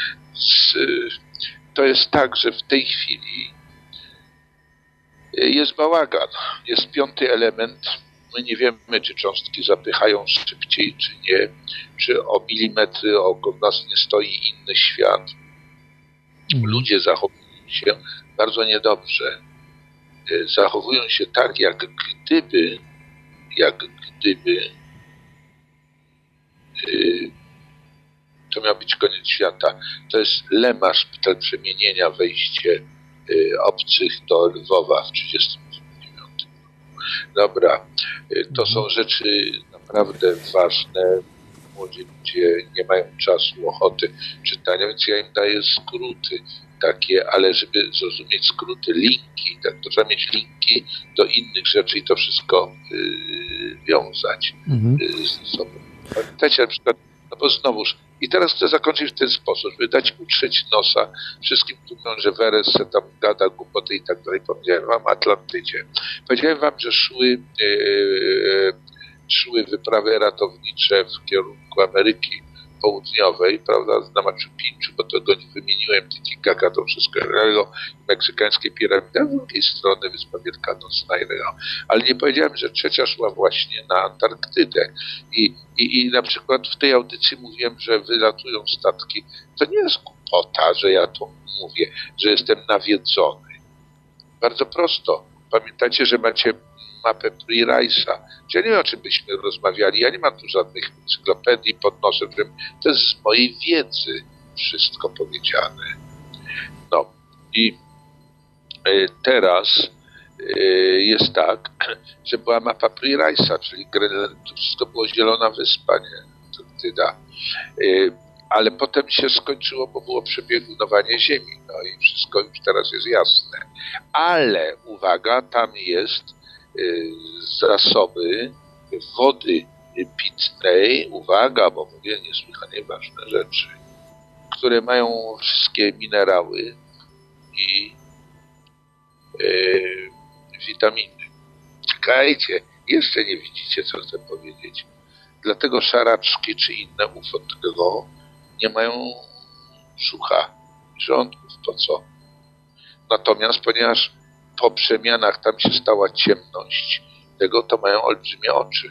To jest tak, że w tej chwili y, jest bałagan. Jest piąty element. My nie wiemy, czy cząstki zapychają szybciej, czy nie. Czy o milimetry oko nas nie stoi inny świat. Ludzie zachowują się bardzo niedobrze. Y, Zachowują się tak, jak gdyby, jak gdyby y, to miał być koniec świata. To jest lemarz przemienienia, wejście y, obcych do Lwowa w 1939 Dobra, y, to są rzeczy naprawdę ważne. Młodzi ludzie nie mają czasu, ochoty czytania, więc ja im daję skróty. takie, ale żeby zrozumieć skróty, linki, tak, to trzeba mieć linki do innych rzeczy i to wszystko y, wiązać Mhm. y, ze sobą. Pamiętajcie na przykład, no bo znowuż, i teraz chcę zakończyć w ten sposób, żeby dać utrzeć nosa wszystkim, którzy mówią, że Weres tam gada głupoty i tak dalej. Powiedziałem wam Atlantydzie. Powiedziałem wam, że szły, e, szły wyprawy ratownicze w kierunku Ameryki Południowej, prawda, na Machu Picchu, bo to go nie wymieniłem, Titicaca, to wszystko innego, meksykańskie piramidy, a z drugiej strony Wyspa Wielkanocna innego. Ale nie powiedziałem, że trzecia szła właśnie na Antarktydę. I, i, I na przykład w tej audycji mówiłem, że wylatują statki. To nie jest głupota, że ja to mówię, że jestem nawiedzony. Bardzo prosto. Pamiętacie, że macie mapę Pre-Rice'a. Ja nie wiem, o czym byśmy rozmawiali. Ja nie mam tu żadnych encyklopedii pod nosem. Wiem, To jest z mojej wiedzy wszystko powiedziane. No i e, teraz e, jest tak, że była mapa Pre-Rice'a, czyli to wszystko było zielona wyspa, nie? Antarktyda. E, Ale potem się skończyło, bo było przebiegunowanie Ziemi. No i wszystko już teraz jest jasne. Ale uwaga, tam jest zasoby wody pitnej, uwaga, bo mówię niesłychanie ważne rzeczy, które mają wszystkie minerały i y, witaminy. Czekajcie, jeszcze nie widzicie, co chcę powiedzieć. Dlatego szaraczki czy inne UFO nie mają brzucha, rządków, to co? Natomiast ponieważ po przemianach tam się stała ciemność, tego to mają olbrzymie oczy.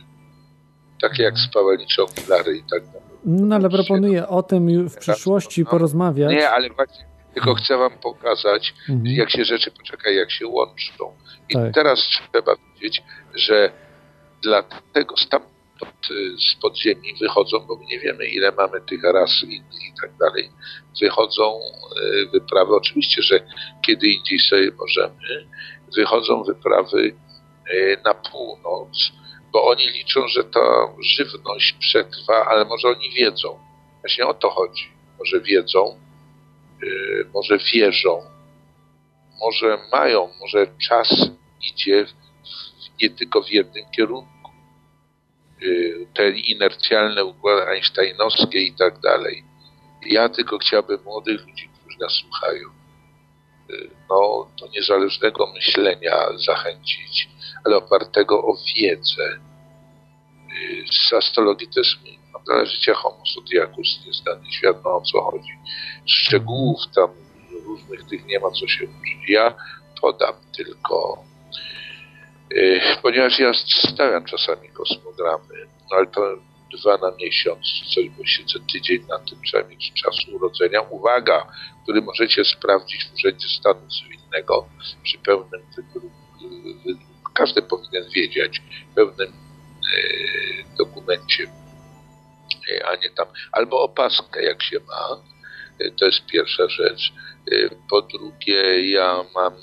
Takie jak spawalnicze okulary i tak dalej. No ale proponuję o tym w przyszłości No. porozmawiać. Nie, ale właśnie tylko chcę wam pokazać, Mhm. jak się rzeczy, poczekaj, jak się łączą. I Tak. teraz trzeba wiedzieć, że dlatego stamtąd y, z podziemi wychodzą, bo my nie wiemy ile mamy tych ras i tak dalej, wychodzą y, wyprawy, oczywiście, że kiedy indziej sobie możemy, wychodzą wyprawy y, na północ, bo oni liczą, że ta żywność przetrwa, ale może oni wiedzą. Właśnie o to chodzi. Może wiedzą, y, może wierzą, może mają, może czas idzie w, nie tylko w jednym kierunku. Y, Te inercjalne układy einsteinowskie i tak dalej. Ja tylko chciałbym młodych ludzi, którzy nas słuchają, y, no, do niezależnego myślenia zachęcić, ale opartego o wiedzę. Y, Z astrologii jest dla życia homo zodiacus, nieznany świat, no o co chodzi. Szczegółów tam różnych tych nie ma co się uczyć. Ja podam tylko, ponieważ ja stawiam czasami kosmogramy, no ale to dwa na miesiąc, coś, bo siedzę tydzień na tym, trzeba mieć czas urodzenia. Uwaga, który możecie sprawdzić w Urzędzie Stanu Cywilnego przy pełnym wy- Każdy powinien wiedzieć, pełnym y, dokumencie, y, a nie tam, albo opaskę jak się ma, y, to jest pierwsza rzecz. Y, Po drugie, ja mam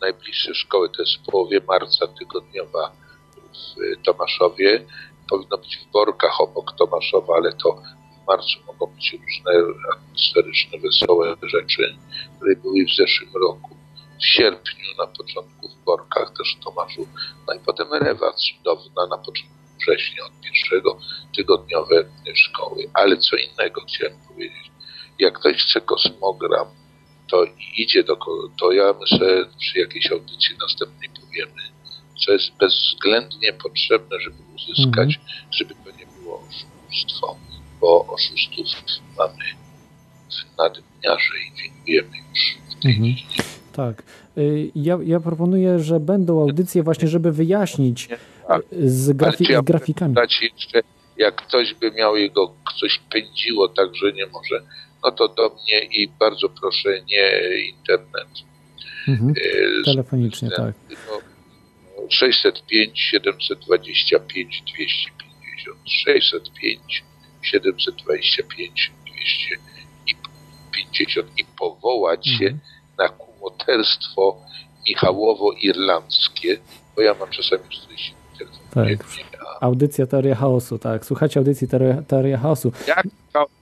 najbliższe szkoły, to jest w połowie marca tygodniowa w Tomaszowie. Powinno być w Borkach obok Tomaszowa, ale to w marcu mogą być różne atmosferyczne, wesołe rzeczy, które były w zeszłym roku. W sierpniu na początku w Borkach, też w Tomaszu, no i potem Erewa cudowna na początku września od pierwszego tygodniowe szkoły. Ale co innego chciałem powiedzieć. Jak ktoś chce kosmogram, to idzie do, to ja myślę przy jakiejś audycji następnej powiemy, co jest bezwzględnie potrzebne, żeby uzyskać, żeby to nie było oszustwo, bo oszustów mamy w nadmiarze i dziękujemy już w tej dziedzinie. Tak. Y, Ja, ja proponuję, że będą audycje właśnie, żeby wyjaśnić Tak. y, z, grafi- ja z grafikami. jeszcze, jak ktoś by miał jego coś pędziło tak, że nie może, no to do mnie i bardzo proszę nie internet. Mhm. e, Telefonicznie, tak. tylko 605 725 250 605 725 250 i powołać się Mhm. na kumoterstwo Michałowo-Irlandzkie, bo ja mam czasami już coś telefon Tak. Audycja Teoria Chaosu, tak. Słuchajcie audycji Teoria, Teoria Chaosu. Jak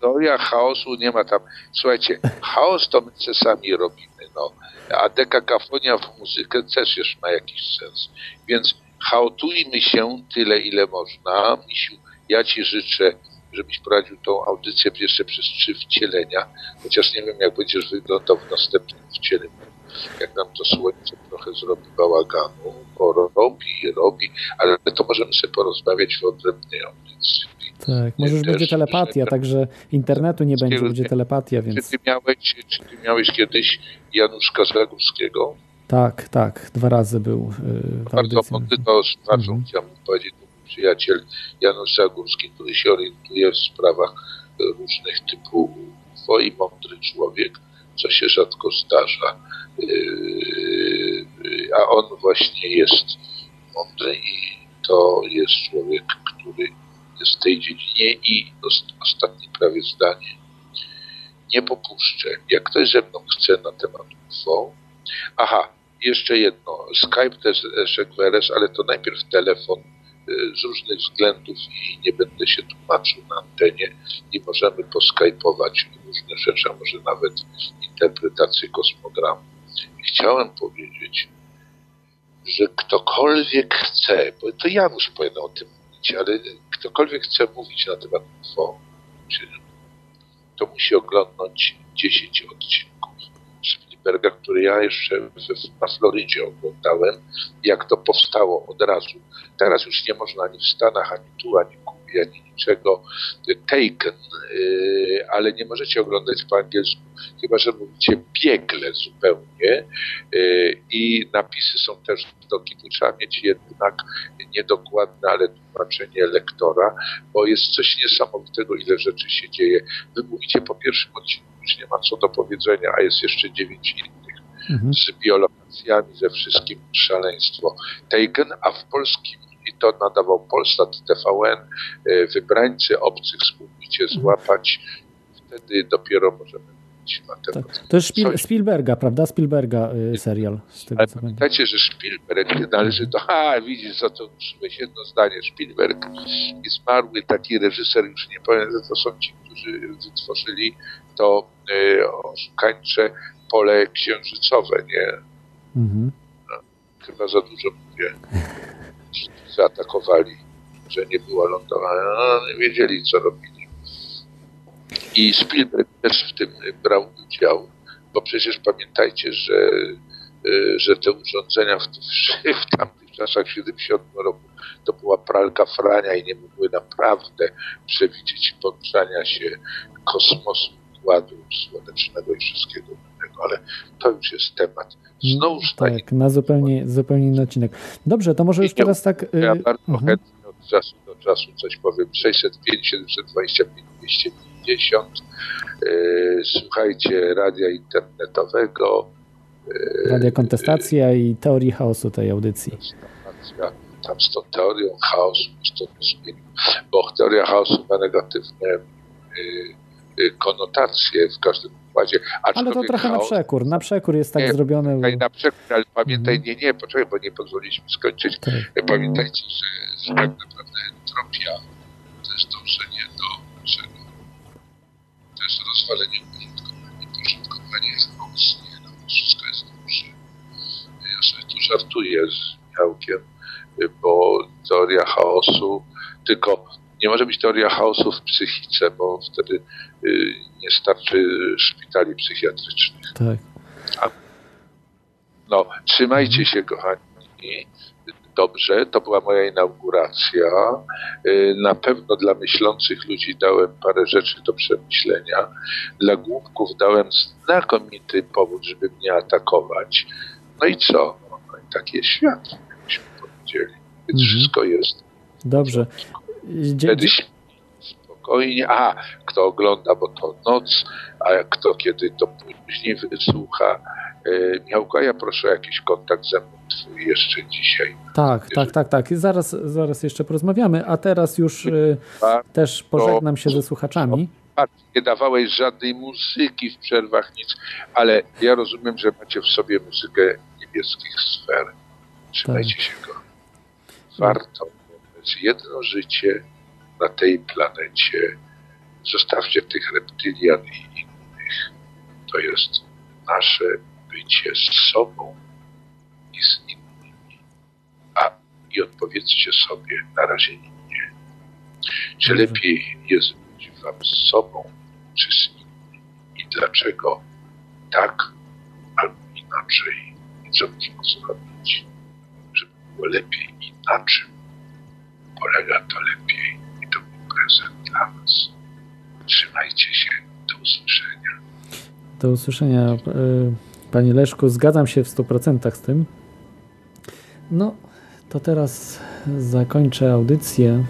teoria chaosu nie ma tam. Słuchajcie, chaos to my sami robimy, no. A dekakafonia w muzykę też już ma jakiś sens. Więc chaotujmy się tyle, ile można. Misiu, ja ci życzę, żebyś prowadził tą audycję jeszcze przez trzy wcielenia, chociaż nie wiem, jak będziesz wyglądał w następnym wcieleniu. Jak nam to słońce trochę zrobi bałaganu, bo robi, robi, ale to możemy sobie porozmawiać w odrębnej audycji. Tak, może już będzie telepatia, życzę- także internetu nie będzie, będzie telepatia, Czy więc ty miałeś, czy ty miałeś kiedyś Januszka Zagórskiego? tak, tak, dwa razy był yy, w Bardzo mądry to słuchaczom Mhm. chciałbym powiedzieć, przyjaciel Janusz Zagórski, który się orientuje w sprawach różnych typu i mądry człowiek, co się rzadko zdarza. Yy, A on właśnie jest mądry i to jest człowiek, który jest w tej dziedzinie i os- ostatnie prawie zdanie. Nie popuszczę. Jak ktoś ze mną chce na temat UFO, Aha, jeszcze jedno. Skype też Szekweres, ale to najpierw telefon z różnych względów i nie będę się tłumaczył na antenie i możemy poskypować różne rzeczy, a może nawet interpretację kosmogramu. I chciałem powiedzieć, że ktokolwiek chce, bo to Janusz powinien o tym mówić, ale ktokolwiek chce mówić na temat UFO, to musi oglądnąć 10 odcinków. Spielberga, który ja jeszcze na Florydzie oglądałem, jak to powstało od razu. Teraz już nie można ani w Stanach, ani tu, ani Ani niczego. Taken, yy, ale nie możecie oglądać po angielsku, chyba że mówicie biegle zupełnie yy, i napisy są też do kitu. Trzeba mieć jednak niedokładne, ale tłumaczenie lektora, bo jest coś niesamowitego, ile rzeczy się dzieje. Wy mówicie po pierwszym odcinku, już nie ma co do powiedzenia, a jest jeszcze dziewięć innych Mhm. z biologacjami, ze wszystkim szaleństwo. Taken, a w polskim i to nadawał Polsat TVN, e, wybrańcy obcych spróbujcie złapać, wtedy dopiero możemy mówić na temat. Tak. To jest Spiel, Spielberga, prawda? Spielberga y, serial, z tego Ale co pamiętam. pamiętajcie, że Spielberg należy do... Ha, widzisz, za to użyłeś jedno zdanie. Spielberg i zmarły taki reżyser, już nie powiem, że to są ci, którzy wytworzyli to e, oszukańcze pole księżycowe, nie? Mhm. Chyba za dużo mówię. Zaatakowali, że nie było lądowania. No, wiedzieli, co robili. I Spielberg też w tym brał udział, bo przecież pamiętajcie, że, y, że te urządzenia w, w tamtych czasach, w 70 roku, to była pralka frania i nie mogły naprawdę przewidzieć poruszania się kosmosu, układu słonecznego i wszystkiego ale to już jest temat. Znowuż na Tak, na zupełnie, zupełnie inny odcinek. Dobrze, to może już teraz tak... y, Ja bardzo mhm. chętnie od czasu do czasu coś powiem. 605, 725, 250. Yy, słuchajcie radia internetowego. Yy, Radia Kontestacja i Teorii Chaosu tej audycji. Tam z tą teorią chaosu, to bo teoria chaosu ma negatywne konotacje w każdym układzie. Ale to aczkolwiek trochę na chaos- przekór. Na przekór jest tak Nie, zrobione. Na przykład, ale pamiętaj, Mhm. nie, nie, poczekaj, bo nie pozwoliliśmy skończyć. Tak. Pamiętajcie, że, że tak naprawdę entropia to jest dążenie do czego? To jest rozwalenie uporządkowania. Uporządkowanie jest mocnie, no wszystko jest dobrze. Ja sobie tu żartuję z Michałkiem, bo teoria chaosu, tylko nie może być teoria chaosu w psychice, bo wtedy y, nie starczy szpitali psychiatrycznych. tak. No, trzymajcie się, kochani. Dobrze, to była moja inauguracja. Y, Na pewno dla myślących ludzi dałem parę rzeczy do przemyślenia. Dla głupków dałem znakomity powód, żeby mnie atakować. No i co? No i taki jest świat, jakbyśmy powiedzieli. Więc Mhm. wszystko jest. Dobrze. Wtedy spokojnie. A, kto ogląda, bo to noc, a kto kiedy to później wysłucha. Y, Miałka, ja proszę o jakiś kontakt ze mną twój jeszcze dzisiaj. Tak, tak, tak, tak. I Zaraz, zaraz jeszcze porozmawiamy, a teraz już y, A, też pożegnam się ze słuchaczami. nie dawałeś żadnej muzyki w przerwach, nic, ale ja rozumiem, że macie w sobie muzykę niebieskich sfer. Trzymajcie Tak. się go. Warto. Mający jedno życie na tej planecie. Zostawcie tych reptylian i innych. To jest nasze bycie z sobą i z innymi. A i odpowiedzcie sobie, na razie nie. Czy lepiej jest być wam z sobą, czy z innymi? I dlaczego tak albo inaczej? I co można zrobić, żeby było lepiej i polega to lepiej? I to był prezent dla was. Trzymajcie się. Do usłyszenia. Do usłyszenia, e, Panie Leszku. Zgadzam się w 100% z tym. No, to teraz zakończę audycję.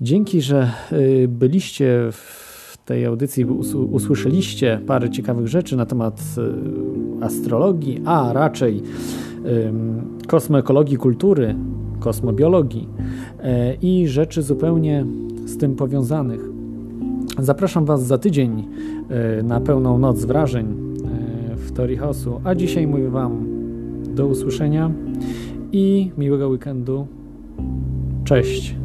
Dzięki, że y, byliście w tej audycji, us- usłyszeliście parę ciekawych rzeczy na temat y, astrologii, a raczej kosmoekologii kultury, kosmobiologii e, i rzeczy zupełnie z tym powiązanych. Zapraszam Was za tydzień e, na pełną noc wrażeń e, w Teorii Chaosu, a dzisiaj mówię Wam do usłyszenia i miłego weekendu. Cześć.